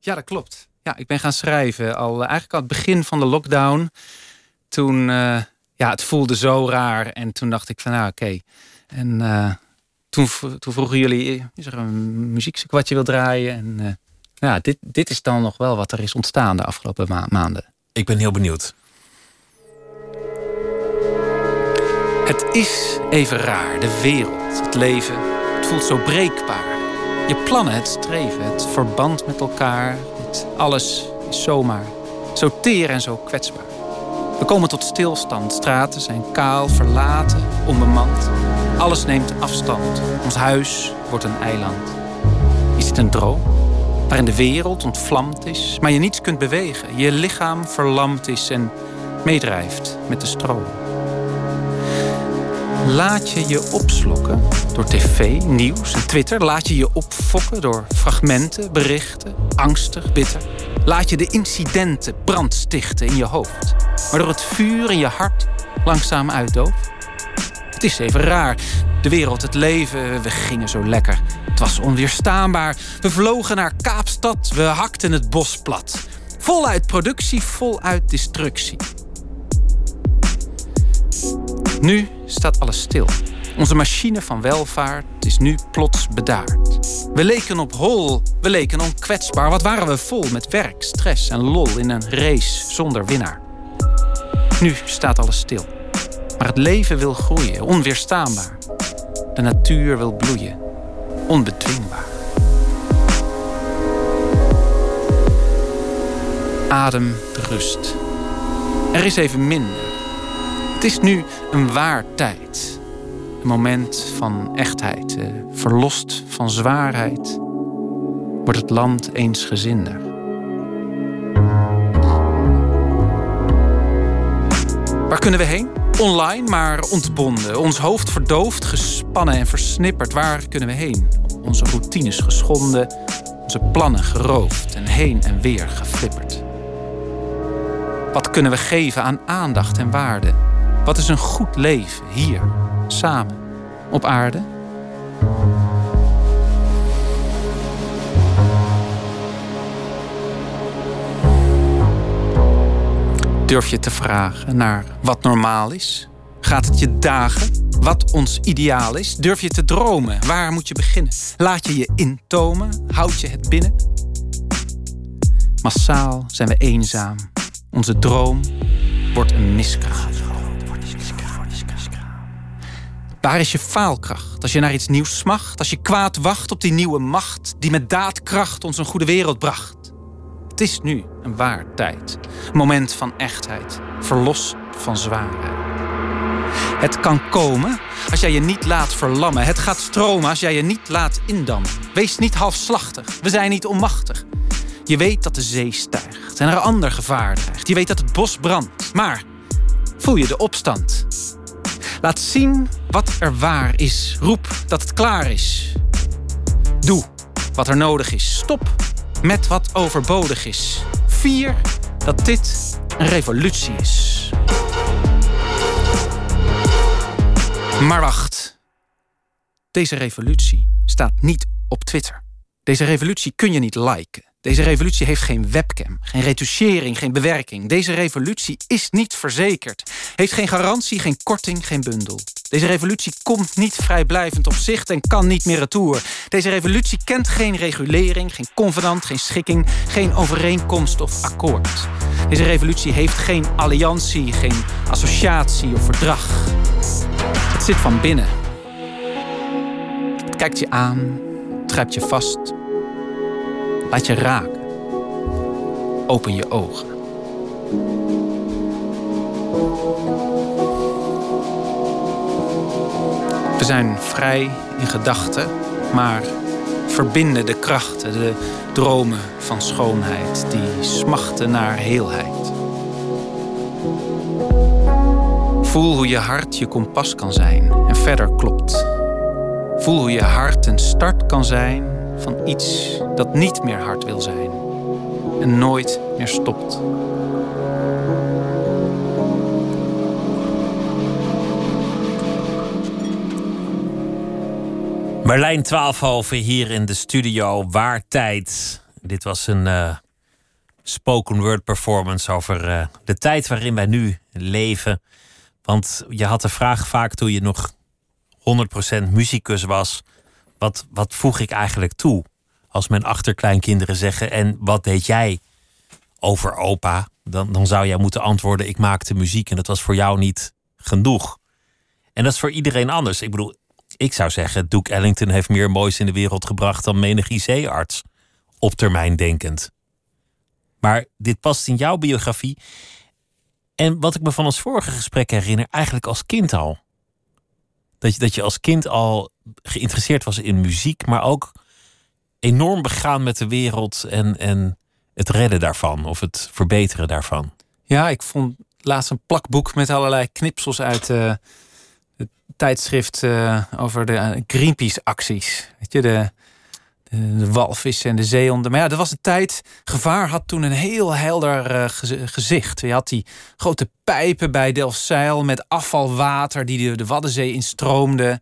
Ja, dat klopt. Ja, ik ben gaan schrijven al eigenlijk al het begin van de lockdown. Toen, uh, ja, het voelde zo raar. En toen dacht ik van, nou oké. Okay. En uh, toen, toen vroegen jullie, is er een muziekstuk wat je wil draaien? En ja, dit, dit is dan nog wel wat er is ontstaan de afgelopen ma maanden. Ik ben heel benieuwd. Het is even raar, de wereld, het leven. Het voelt zo breekbaar. Je plannen, het streven, het verband met elkaar. Het alles is zomaar. Zo teer en zo kwetsbaar. We komen tot stilstand. Straten zijn kaal, verlaten, onbemand. Alles neemt afstand. Ons huis wordt een eiland. Is dit een droom? Waarin de wereld ontvlamd is, maar je niets kunt bewegen. Je lichaam verlamd is en meedrijft met de stroom. Laat je je opslokken door tv, nieuws en Twitter? Laat je je opfokken door fragmenten, berichten, angstig, bitter? Laat je de incidenten brandstichten in je hoofd, waardoor het vuur in je hart langzaam uitdooft? Het is even raar. De wereld, het leven, we gingen zo lekker. Het was onweerstaanbaar. We vlogen naar Kaapstad, we hakten het bos plat. Voluit productie, voluit destructie. Nu staat alles stil. Onze machine van welvaart is nu plots bedaard. We leken op hol, we leken onkwetsbaar. Wat waren we vol met werk, stress en lol in een race zonder winnaar. Nu staat alles stil. Maar het leven wil groeien, onweerstaanbaar. De natuur wil bloeien, onbedwingbaar. Adem de rust. Er is even minder. Het is nu een waar tijd. Een moment van echtheid. Eh, verlost van zwaarheid. Wordt het land eensgezinder. Waar kunnen we heen? Online, maar ontbonden. Ons hoofd verdoofd, gespannen en versnipperd. Waar kunnen we heen? Onze routines geschonden. Onze plannen geroofd en heen en weer geflipperd. Wat kunnen we geven aan aandacht en waarde? Wat is een goed leven hier, samen, op aarde? Durf je te vragen naar wat normaal is? Gaat het je dagen wat ons ideaal is? Durf je te dromen? Waar moet je beginnen? Laat je je intomen? Houd je het binnen? Massaal zijn we eenzaam. Onze droom wordt een miskraam. Waar is je faalkracht als je naar iets nieuws smacht? Als je kwaad wacht op die nieuwe macht die met daadkracht ons een goede wereld bracht? Het is nu een waar tijd. Moment van echtheid, verlost van zwaarheid. Het kan komen als jij je niet laat verlammen. Het gaat stromen als jij je niet laat indammen. Wees niet halfslachtig. We zijn niet onmachtig. Je weet dat de zee stijgt en er ander gevaar dreigt. Je weet dat het bos brandt. Maar voel je de opstand? Laat zien wat er waar is. Roep dat het klaar is. Doe wat er nodig is. Stop met wat overbodig is. Vier dat dit een revolutie is. Maar wacht. Deze revolutie staat niet op Twitter. Deze revolutie kun je niet liken. Deze revolutie heeft geen webcam, geen retouchering, geen bewerking. Deze revolutie is niet verzekerd. Heeft geen garantie, geen korting, geen bundel. Deze revolutie komt niet vrijblijvend op zicht en kan niet meer retour. Deze revolutie kent geen regulering, geen convenant, geen schikking, geen overeenkomst of akkoord. Deze revolutie heeft geen alliantie, geen associatie of verdrag. Het zit van binnen. Het kijkt je aan, het je vast Laat je raken. Open je ogen. We zijn vrij in gedachten, maar verbinden de krachten, de dromen van schoonheid die smachten naar heelheid. Voel hoe je hart je kompas kan zijn en verder klopt. Voel hoe je hart een start kan zijn van iets dat niet meer hard wil zijn en nooit meer stopt. Marlijn Twaalfhoven hier in de studio Waar Tijd. Dit was een uh, spoken word performance over uh, de tijd waarin wij nu leven. Want je had de vraag vaak toen je nog 100% muzikus was. Wat, wat voeg ik eigenlijk toe? Als mijn achterkleinkinderen zeggen: En wat deed jij over opa? Dan, dan zou jij moeten antwoorden: Ik maakte muziek en dat was voor jou niet genoeg. En dat is voor iedereen anders. Ik bedoel, ik zou zeggen: Duke Ellington heeft meer moois in de wereld gebracht dan menig IC-arts. Op termijn denkend. Maar dit past in jouw biografie. En wat ik me van ons vorige gesprek herinner, eigenlijk als kind al. Dat je, dat je als kind al geïnteresseerd was in muziek, maar ook enorm begaan met de wereld en, en het redden daarvan of het verbeteren daarvan. Ja, ik vond laatst een plakboek met allerlei knipsels uit uh, het tijdschrift uh, over de Greenpeace-acties. Weet je, de, de walvissen en de zeehonden. Maar ja, dat was een tijd. Gevaar had toen een heel helder gezicht. Je had die grote pijpen bij Delfzijl met afvalwater die de Waddenzee instroomde.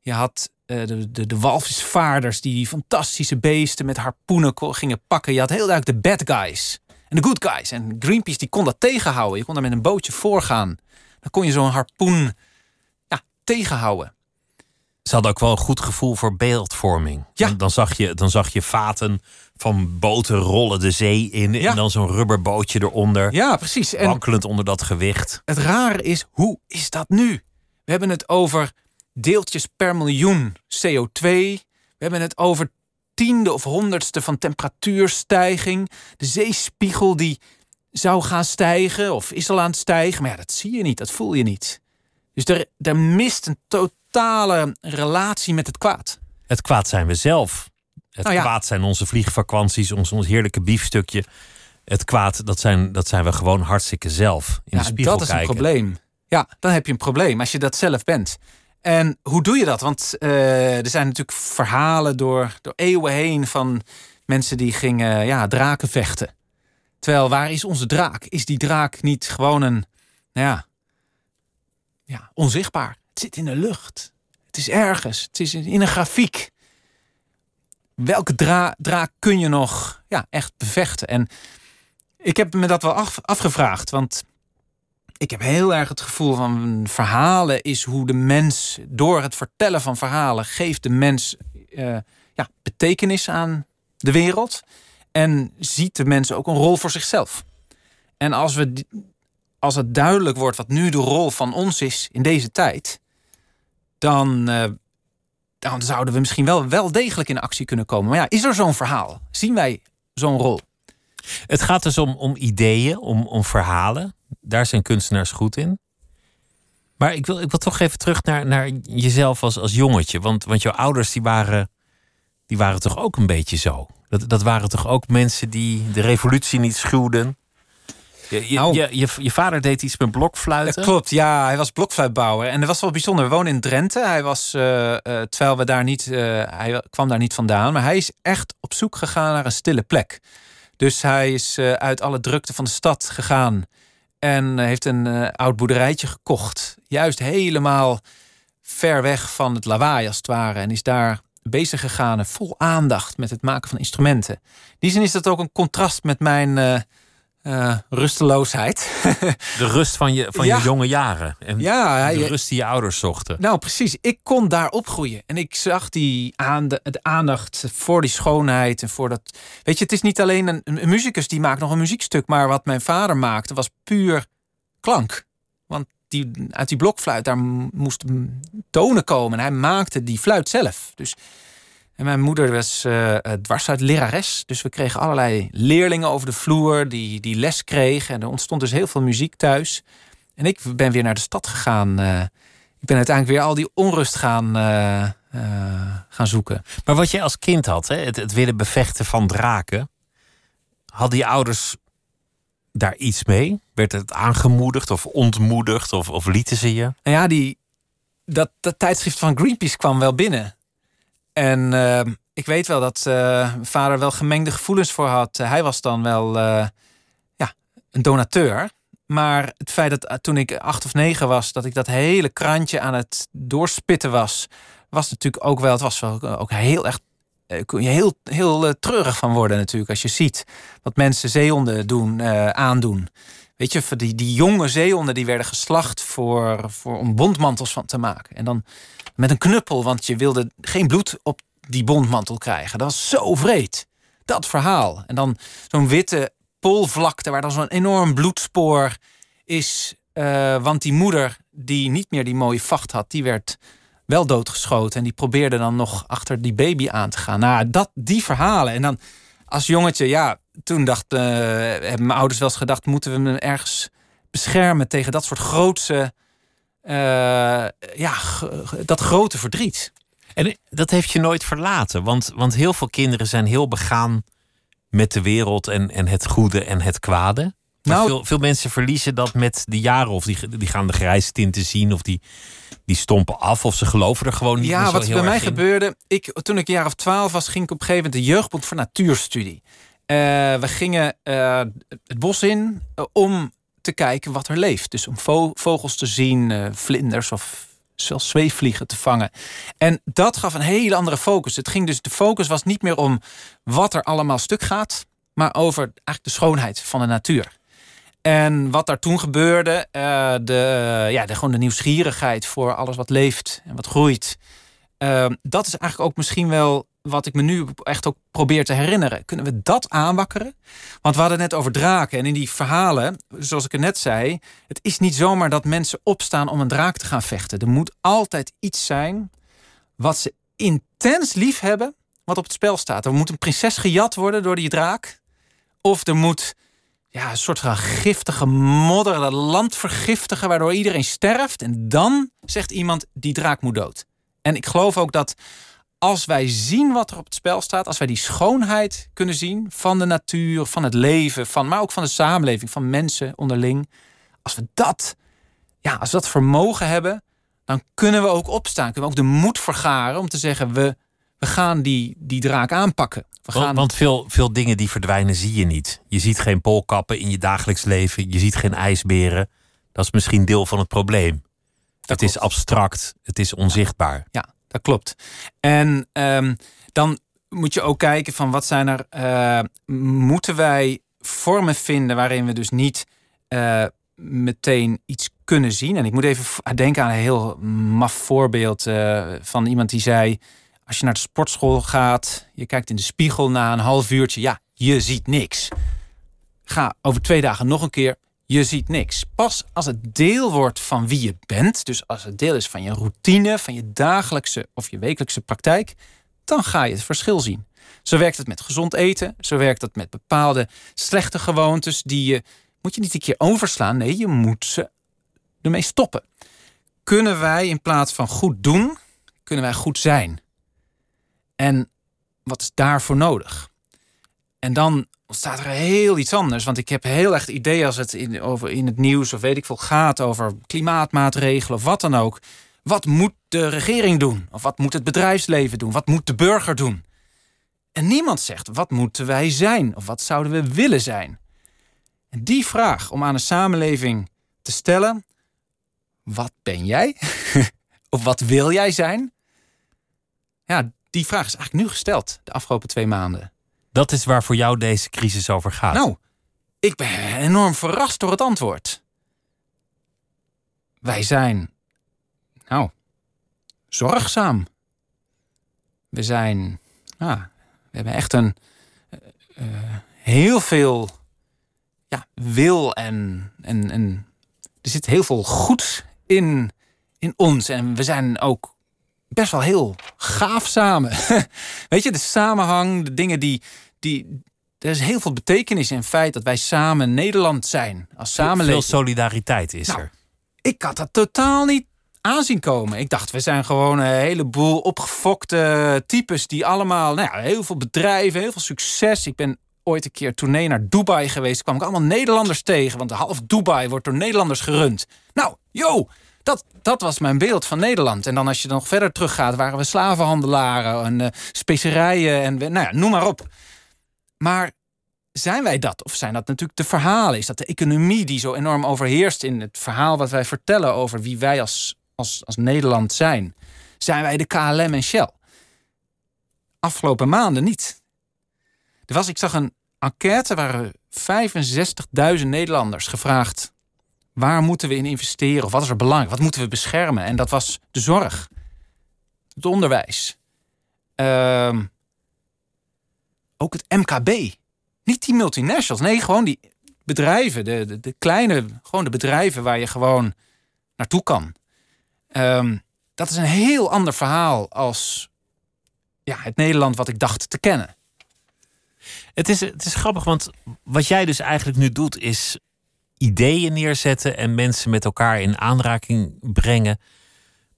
Je had uh, de, de, de walvisvaarders die die fantastische beesten met harpoenen gingen pakken. Je had heel duidelijk de bad guys en de good guys. En Greenpeace die kon dat tegenhouden. Je kon daar met een bootje voorgaan. Dan kon je zo'n harpoen ja, tegenhouden ze hadden ook wel een goed gevoel voor beeldvorming. Ja. Dan, zag je, dan zag je vaten van boten rollen de zee in. En dan zo'n rubberbootje eronder. Ja, precies. En wankelend onder dat gewicht. Het rare is, hoe is dat nu? We hebben het over deeltjes per miljoen CO2. We hebben het over tiende of honderdste van temperatuurstijging. De zeespiegel die zou gaan stijgen of is al aan het stijgen. Maar ja, dat zie je niet, dat voel je niet. Dus er, er mist een totale relatie met het kwaad. Het kwaad zijn we zelf. Het nou kwaad zijn onze vliegvakanties, ons, ons heerlijke biefstukje. Het kwaad, dat zijn, dat zijn we gewoon hartstikke zelf. In ja, de spiegel dat is een probleem. Ja, dan heb je een probleem als je dat zelf bent. En hoe doe je dat? Want uh, er zijn natuurlijk verhalen door, door eeuwen heen van mensen die gingen ja, draken vechten. Terwijl, waar is onze draak? Is die draak niet gewoon een, nou ja, ja, onzichtbaar? Het zit in de lucht. Het is ergens. Het is in een grafiek. Welke dra draak kun je nog ja, echt bevechten? En ik heb me dat wel af, afgevraagd. Want ik heb heel erg het gevoel van verhalen is hoe de mens door het vertellen van verhalen geeft de mens uh, ja, betekenis aan de wereld. En ziet de mens ook een rol voor zichzelf. En als, we, als het duidelijk wordt wat nu de rol van ons is in deze tijd, dan, uh, dan zouden we misschien wel, wel degelijk in actie kunnen komen. Maar ja, is er zo'n verhaal? Zien wij zo'n rol? Het gaat dus om, om ideeën, om, om verhalen. Daar zijn kunstenaars goed in. Maar ik wil, ik wil toch even terug naar, naar jezelf als, als jongetje. Want, want jouw ouders die waren, die waren toch ook een beetje zo? Dat, dat waren toch ook mensen die de revolutie niet schuwden? Je, je, nou, je, je, je, vader deed iets met blokfluiten. Dat klopt, ja. Hij was blokfluitbouwer. En dat was wel bijzonder. We wonen in Drenthe. Hij was, uh, uh, terwijl we daar niet, uh, hij kwam daar niet vandaan. Maar hij is echt op zoek gegaan naar een stille plek. Dus hij is uit alle drukte van de stad gegaan. En heeft een oud boerderijtje gekocht. Juist helemaal ver weg van het lawaai als het ware. En is daar bezig gegaan vol aandacht met het maken van instrumenten. In die zin is dat ook een contrast met mijn uh, rusteloosheid. [LAUGHS] de rust van je, van je jonge jaren. En ja, de rust die je ouders zochten. Nou, precies. Ik kon daar opgroeien. En ik zag die aan de, aandacht voor die schoonheid. En voor dat. Weet je, het is niet alleen een, een muzikus die maakt nog een muziekstuk. Maar wat mijn vader maakte was puur klank. Want die, uit die blokfluit, daar moest tonen komen. En hij maakte die fluit zelf. Dus en mijn moeder was uh, dwars uit lerares. Dus we kregen allerlei leerlingen over de vloer die, die les kregen. En er ontstond dus heel veel muziek thuis. En ik ben weer naar de stad gegaan. Uh, ik ben uiteindelijk weer al die onrust gaan, eh, eh, gaan zoeken. Maar wat jij als kind had, hè, het, het willen bevechten van draken. Hadden je ouders daar iets mee? Werd het aangemoedigd of ontmoedigd of, of lieten ze je? Nou ja, die, dat, dat tijdschrift van Greenpeace kwam wel binnen. En eh, ik weet wel dat mijn vader wel gemengde gevoelens voor had. hij was dan wel eh, ja, een donateur. Maar het feit dat eh, toen ik acht of negen was, dat ik dat hele krantje aan het doorspitten was, was natuurlijk ook wel. Het was wel ook heel eh, Kun je heel, heel treurig van worden, natuurlijk. Als je ziet wat mensen zeehonden doen, aandoen. Weet je, die, die jonge zeehonden die werden geslacht voor, voor, om bondmantels van te maken. En dan met een knuppel, want je wilde geen bloed op die bondmantel krijgen. Dat was zo vreed. Dat verhaal. En dan zo'n witte poolvlakte waar dan zo'n enorm bloedspoor is. eh, want die moeder die niet meer die mooie vacht had, die werd wel doodgeschoten. En die probeerde dan nog achter die baby aan te gaan. Nou, dat, die verhalen. En dan als jongetje, ja, toen dacht, eh, hebben mijn ouders wel eens gedacht... moeten we hem ergens beschermen tegen dat soort grootse... eh, ja, dat grote verdriet. En dat heeft je nooit verlaten. Want, want heel veel kinderen zijn heel begaan met de wereld en, en het goede en het kwade. Maar Nou- veel, veel mensen verliezen dat met de jaren. Of die, die gaan de grijze tinten zien. Of die, die stompen af. Of ze geloven er gewoon niet meer Ja, zo wat heel bij mij in. gebeurde. Ik, toen ik een jaar of twaalf was, ging ik op een gegeven moment de jeugdbond voor natuurstudie. Eh, we gingen eh, het bos in eh, om te kijken wat er leeft. Dus om vo- vogels te zien, vlinders of zelfs zweefvliegen te vangen. En dat gaf een hele andere focus. Het ging dus, de focus was niet meer om wat er allemaal stuk gaat, maar over eigenlijk de schoonheid van de natuur. En wat daar toen gebeurde, de, ja, gewoon de nieuwsgierigheid voor alles wat leeft en wat groeit. Eh, dat is eigenlijk ook misschien wel wat ik me nu echt ook probeer te herinneren. Kunnen we dat aanwakkeren? Want we hadden het net over draken. En in die verhalen, zoals ik het net zei... het is niet zomaar dat mensen opstaan om een draak te gaan vechten. Er moet altijd iets zijn wat ze intens lief hebben... wat op het spel staat. Er moet een prinses gejat worden door die draak. Of er moet ja, een soort van giftige modder, dat land vergiftigen, waardoor iedereen sterft. En dan zegt iemand, die draak moet dood. En ik geloof ook dat als wij zien wat er op het spel staat, als wij die schoonheid kunnen zien van de natuur, van het leven, van, maar ook van de samenleving, van mensen onderling. Als we dat, ja, als we dat vermogen hebben, dan kunnen we ook opstaan. Kunnen we ook de moed vergaren om te zeggen, we, we gaan die, die draak aanpakken. We gaan, Want, want veel, veel dingen die verdwijnen zie je niet. Je ziet geen poolkappen in je dagelijks leven. Je ziet geen ijsberen. Dat is misschien deel van het probleem. het is abstract. Het is onzichtbaar. Ja, dat klopt. En ehm, dan moet je ook kijken van wat zijn er. eh, moeten wij vormen vinden waarin we dus niet eh, meteen iets kunnen zien? En ik moet even denken aan een heel maf voorbeeld eh, van iemand die zei: als je naar de sportschool gaat, je kijkt in de spiegel na een half uurtje, ja, je ziet niks. Ga over twee dagen nog een keer. Je ziet niks. Pas als het deel wordt van wie je bent, dus als het deel is van je routine, van je dagelijkse of je wekelijkse praktijk, dan ga je het verschil zien. Zo werkt het met gezond eten, zo werkt het met bepaalde slechte gewoontes die je moet je niet een keer overslaan. Nee, je moet ze ermee stoppen. Kunnen wij in plaats van goed doen, kunnen wij goed zijn? En wat is daarvoor nodig? En dan ontstaat er heel iets anders. Want ik heb heel erg het idee als het in, over, in het nieuws of weet ik veel gaat over klimaatmaatregelen of wat dan ook. Wat moet de regering doen? Of wat moet het bedrijfsleven doen? Wat moet de burger doen? En niemand zegt wat moeten wij zijn? Of wat zouden we willen zijn? En die vraag om aan een samenleving te stellen: wat ben jij? [LAUGHS] of wat wil jij zijn? Ja, die vraag is eigenlijk nu gesteld de afgelopen twee maanden. Dat is waar voor jou deze crisis over gaat. Nou, ik ben enorm verrast door het antwoord. Wij zijn, nou, zorgzaam. We zijn, nou, we hebben echt een eh, eh, heel veel ja, wil en, en, en er zit heel veel goeds in, in ons. En we zijn ook best wel heel gaaf samen. [LAUGHS] Weet je, de samenhang, de dingen die, die. Er is heel veel betekenis in het feit dat wij samen Nederland zijn als Veel samenleving. solidariteit is Nou, er. Ik had dat totaal niet aanzien komen. Ik dacht, we zijn gewoon een heleboel opgefokte types die allemaal, nou ja, heel veel bedrijven, heel veel succes. Ik ben ooit een keer tournee naar Dubai geweest. kwam ik allemaal Nederlanders tegen, want half Dubai wordt door Nederlanders gerund. Nou, yo, dat, dat was mijn beeld van Nederland. En dan als je nog verder teruggaat, waren we slavenhandelaren en uh, specerijen en nou ja, noem maar op. Maar zijn wij dat? Of zijn dat natuurlijk de verhalen? Is dat de economie die zo enorm overheerst in het verhaal wat wij vertellen over wie wij als, als, als Nederland zijn? Zijn wij de KLM en Shell? Afgelopen maanden niet. Er was, ik zag een enquête waar 65.000 Nederlanders gevraagd Waar moeten we in investeren? Of wat is er belangrijk? Wat moeten we beschermen? En dat was de zorg, het onderwijs, ehm, ook het MKB. Niet die multinationals, nee, gewoon die bedrijven, de, de, kleine, gewoon de bedrijven waar je gewoon naartoe kan. Ehm, dat is een heel ander verhaal als ja, het Nederland wat ik dacht te kennen. Het is, het is grappig, want wat jij dus eigenlijk nu doet, is ideeën neerzetten en mensen met elkaar in aanraking brengen.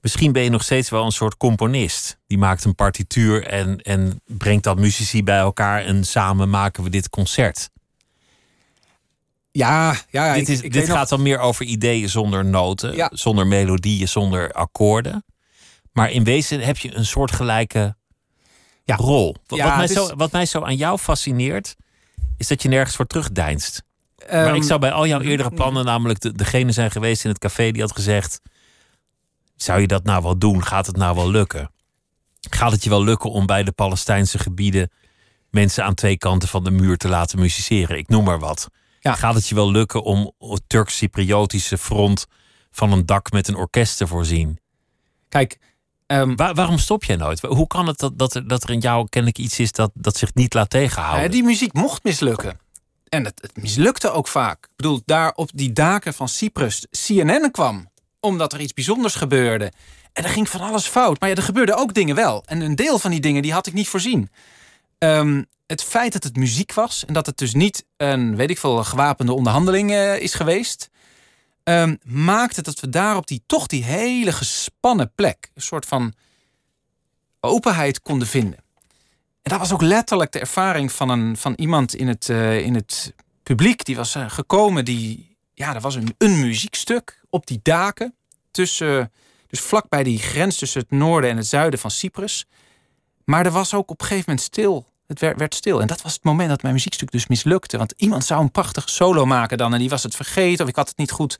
Misschien ben je nog steeds wel een soort componist. Die maakt een partituur en, en brengt dan muzici bij elkaar en samen maken we dit concert. Ja, ja dit, is, dit gaat dan meer over ideeën zonder noten, zonder melodieën, zonder akkoorden. Maar in wezen heb je een soortgelijke ja. rol. Wat, wat, mij zo, wat mij zo aan jou fascineert, is dat je nergens voor terugdeinst maar ik ehm, zou bij al jouw eerdere plannen namelijk de, degene zijn geweest in het café die had gezegd: Zou je dat nou wel doen? Gaat het nou wel lukken? Gaat het je wel lukken om bij de Palestijnse gebieden mensen aan twee kanten van de muur te laten musiceren? Ik noem maar wat. Gaat het je wel lukken om het Turks-Cypriotische front van een dak met een orkest te voorzien? Kijk, ehm, waarom stop jij nooit? Hoe kan het dat, dat, er, dat er in jou kennelijk iets is dat, dat zich niet laat tegenhouden? die muziek mocht mislukken. En het, mislukte ook vaak. Ik bedoel, daar op die daken van Cyprus CNN kwam. Omdat er iets bijzonders gebeurde. En er ging van alles fout. Maar ja, er gebeurden ook dingen wel. En een deel van die dingen die had ik niet voorzien. Ehm, het feit dat het muziek was. En dat het dus niet een, weet ik veel, gewapende onderhandeling uh, is geweest. Um, maakte dat we daar op die toch die hele gespannen plek. Een soort van openheid konden vinden. En dat was ook letterlijk de ervaring van, een, van iemand in het, uh, in het publiek. Die was uh, gekomen, die, ja, er was een, een muziekstuk op die daken. Tussen, dus vlak bij die grens tussen het noorden en het zuiden van Cyprus. Maar er was ook op een gegeven moment stil. Het werd, werd stil. En dat was het moment dat mijn muziekstuk dus mislukte. Want iemand zou een prachtige solo maken dan. En die was het vergeten of ik had het niet goed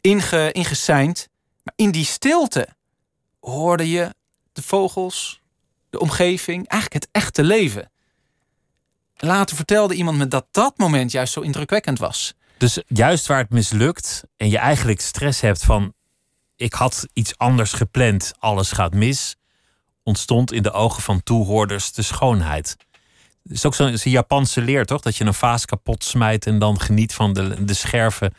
inge, ingeseind. Maar in die stilte hoorde je de vogels, de omgeving, eigenlijk het echte leven. Later vertelde iemand me dat dat moment juist zo indrukwekkend was. Dus juist waar het mislukt en je eigenlijk stress hebt van ik had iets anders gepland, alles gaat mis, ontstond in de ogen van toehoorders de schoonheid. Het is ook zo'n Japanse leer, toch? Dat je een vaas kapot smijt en dan geniet van de, de scherven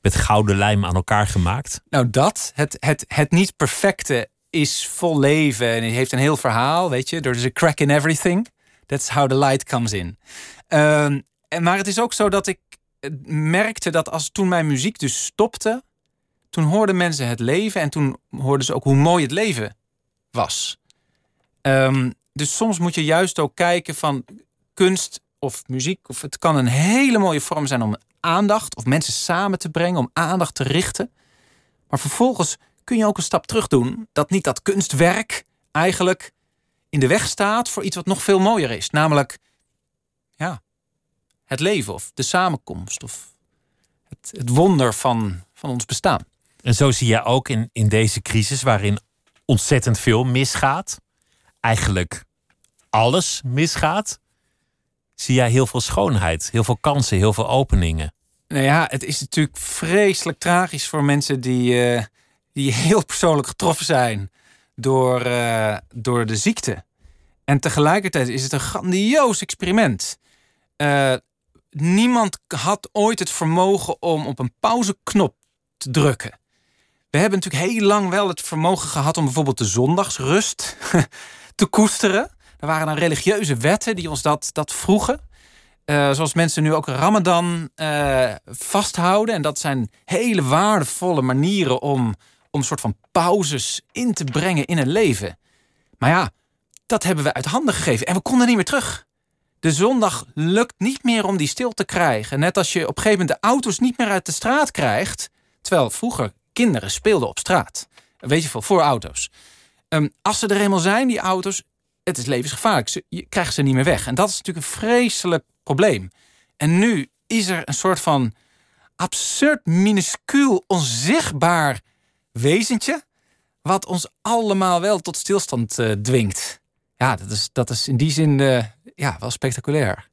met gouden lijm aan elkaar gemaakt. Nou, dat, het, het, het niet perfecte is vol leven en heeft een heel verhaal, weet je. There's a crack in everything. That's how the light comes in. Um, en, maar het is ook zo dat ik merkte dat als toen mijn muziek dus stopte, toen hoorden mensen het leven en toen hoorden ze ook hoe mooi het leven was. Um, dus soms moet je juist ook kijken van kunst of muziek, of het kan een hele mooie vorm zijn om aandacht of mensen samen te brengen, om aandacht te richten. Maar vervolgens kun je ook een stap terug doen. Dat niet dat kunstwerk eigenlijk in de weg staat voor iets wat nog veel mooier is. Namelijk ja, het leven of de samenkomst of het, het wonder van, van ons bestaan. En zo zie je ook in, in deze crisis waarin ontzettend veel misgaat. Eigenlijk alles misgaat. Zie jij heel veel schoonheid, heel veel kansen, heel veel openingen. Nou ja, het is natuurlijk vreselijk tragisch voor mensen die, uh, die heel persoonlijk getroffen zijn door, uh, door de ziekte. En tegelijkertijd is het een grandioos experiment. Uh, niemand had ooit het vermogen om op een pauzeknop te drukken. We hebben natuurlijk heel lang wel het vermogen gehad om bijvoorbeeld de zondagsrust [LAUGHS] te koesteren. Er waren dan religieuze wetten die ons dat, dat vroegen. Uh, zoals mensen nu ook Ramadan vasthouden. En dat zijn hele waardevolle manieren om om een soort van pauzes in te brengen in een leven. Maar ja, dat hebben we uit handen gegeven en we konden niet meer terug. De zondag lukt niet meer om die stil te krijgen. Net als je op een gegeven moment de auto's niet meer uit de straat krijgt. Terwijl vroeger kinderen speelden op straat. Weet je veel, voor auto's. Ehm, als ze er eenmaal zijn, die auto's, het is levensgevaarlijk. je krijgt ze niet meer weg. En dat is natuurlijk een vreselijk probleem. En nu is er een soort van absurd, minuscuul, onzichtbaar wezentje. wat ons allemaal wel tot stilstand uh, dwingt. Ja, dat is, dat is in die zin uh, ja, wel spectaculair.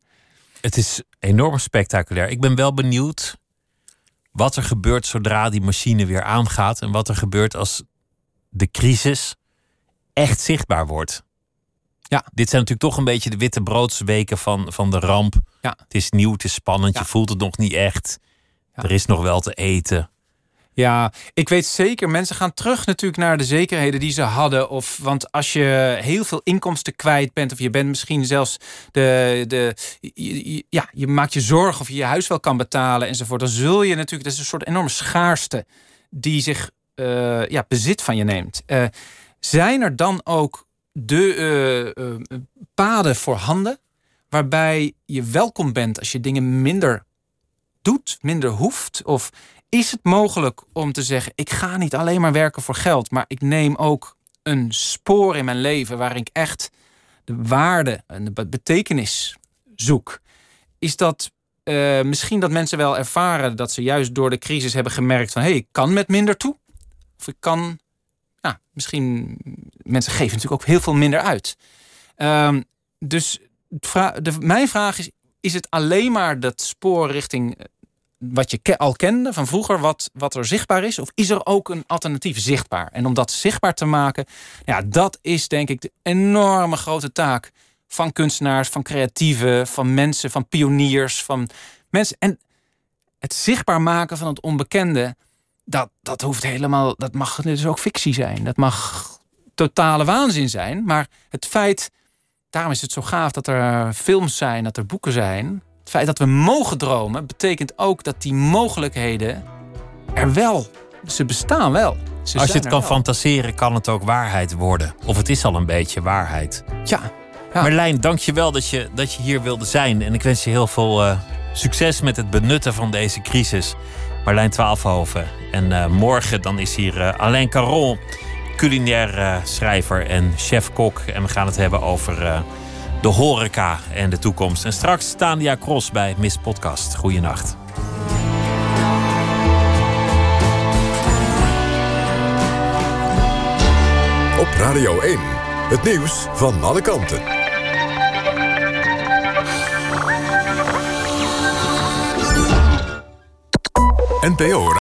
Het is enorm spectaculair. Ik ben wel benieuwd wat er gebeurt zodra die machine weer aangaat. en wat er gebeurt als de crisis echt zichtbaar wordt. Ja. Dit zijn natuurlijk toch een beetje de witte broodsweken van, van de ramp. Ja. Het is nieuw, het is spannend, je voelt het nog niet echt. Er is nog wel te eten. Ja, ik weet zeker, mensen gaan terug natuurlijk naar de zekerheden die ze hadden. Of, want als je heel veel inkomsten kwijt bent, of je bent misschien zelfs de. de ja, je maakt je zorgen of je je huis wel kan betalen enzovoort. Dan zul je natuurlijk, dat is een soort enorme schaarste die zich uh, ja, bezit van je neemt. Uh, zijn er dan ook de uh, paden voorhanden waarbij je welkom bent als je dingen minder doet, minder hoeft? Of is het mogelijk om te zeggen: ik ga niet alleen maar werken voor geld, maar ik neem ook een spoor in mijn leven waarin ik echt de waarde en de betekenis zoek? Is dat uh, misschien dat mensen wel ervaren dat ze juist door de crisis hebben gemerkt van hé, hey, ik kan met minder toe? Of ik kan, misschien, mensen geven natuurlijk ook heel veel minder uit. Um, dus de, mijn vraag is, is het alleen maar dat spoor richting wat je al kende van vroeger, wat, wat er zichtbaar is? Of is er ook een alternatief zichtbaar? En om dat zichtbaar te maken, ja, dat is denk ik de enorme grote taak van kunstenaars, van creatieven, van mensen, van pioniers, van mensen. En het zichtbaar maken van het onbekende, dat, dat hoeft helemaal, dat mag dus ook fictie zijn. Dat mag totale waanzin zijn. Maar het feit, daarom is het zo gaaf dat er films zijn, dat er boeken zijn. Het feit dat we mogen dromen betekent ook dat die mogelijkheden er wel, ze bestaan wel. Ze Als je het kan fantaseren, kan het ook waarheid worden. Of het is al een beetje waarheid. Ja. ja. Marlijn, dank je wel dat je, dat je hier wilde zijn. En ik wens je heel veel uh, succes met het benutten van deze crisis. Marlijn Twaalfhoven. En uh, morgen dan is hier uh, Alain Caron, culinair schrijver en chef-kok. En we gaan het hebben over de horeca en de toekomst. En straks Tania Cross bij Miss Podcast. Goeienacht. Op Radio 1, het nieuws van alle kanten. NPO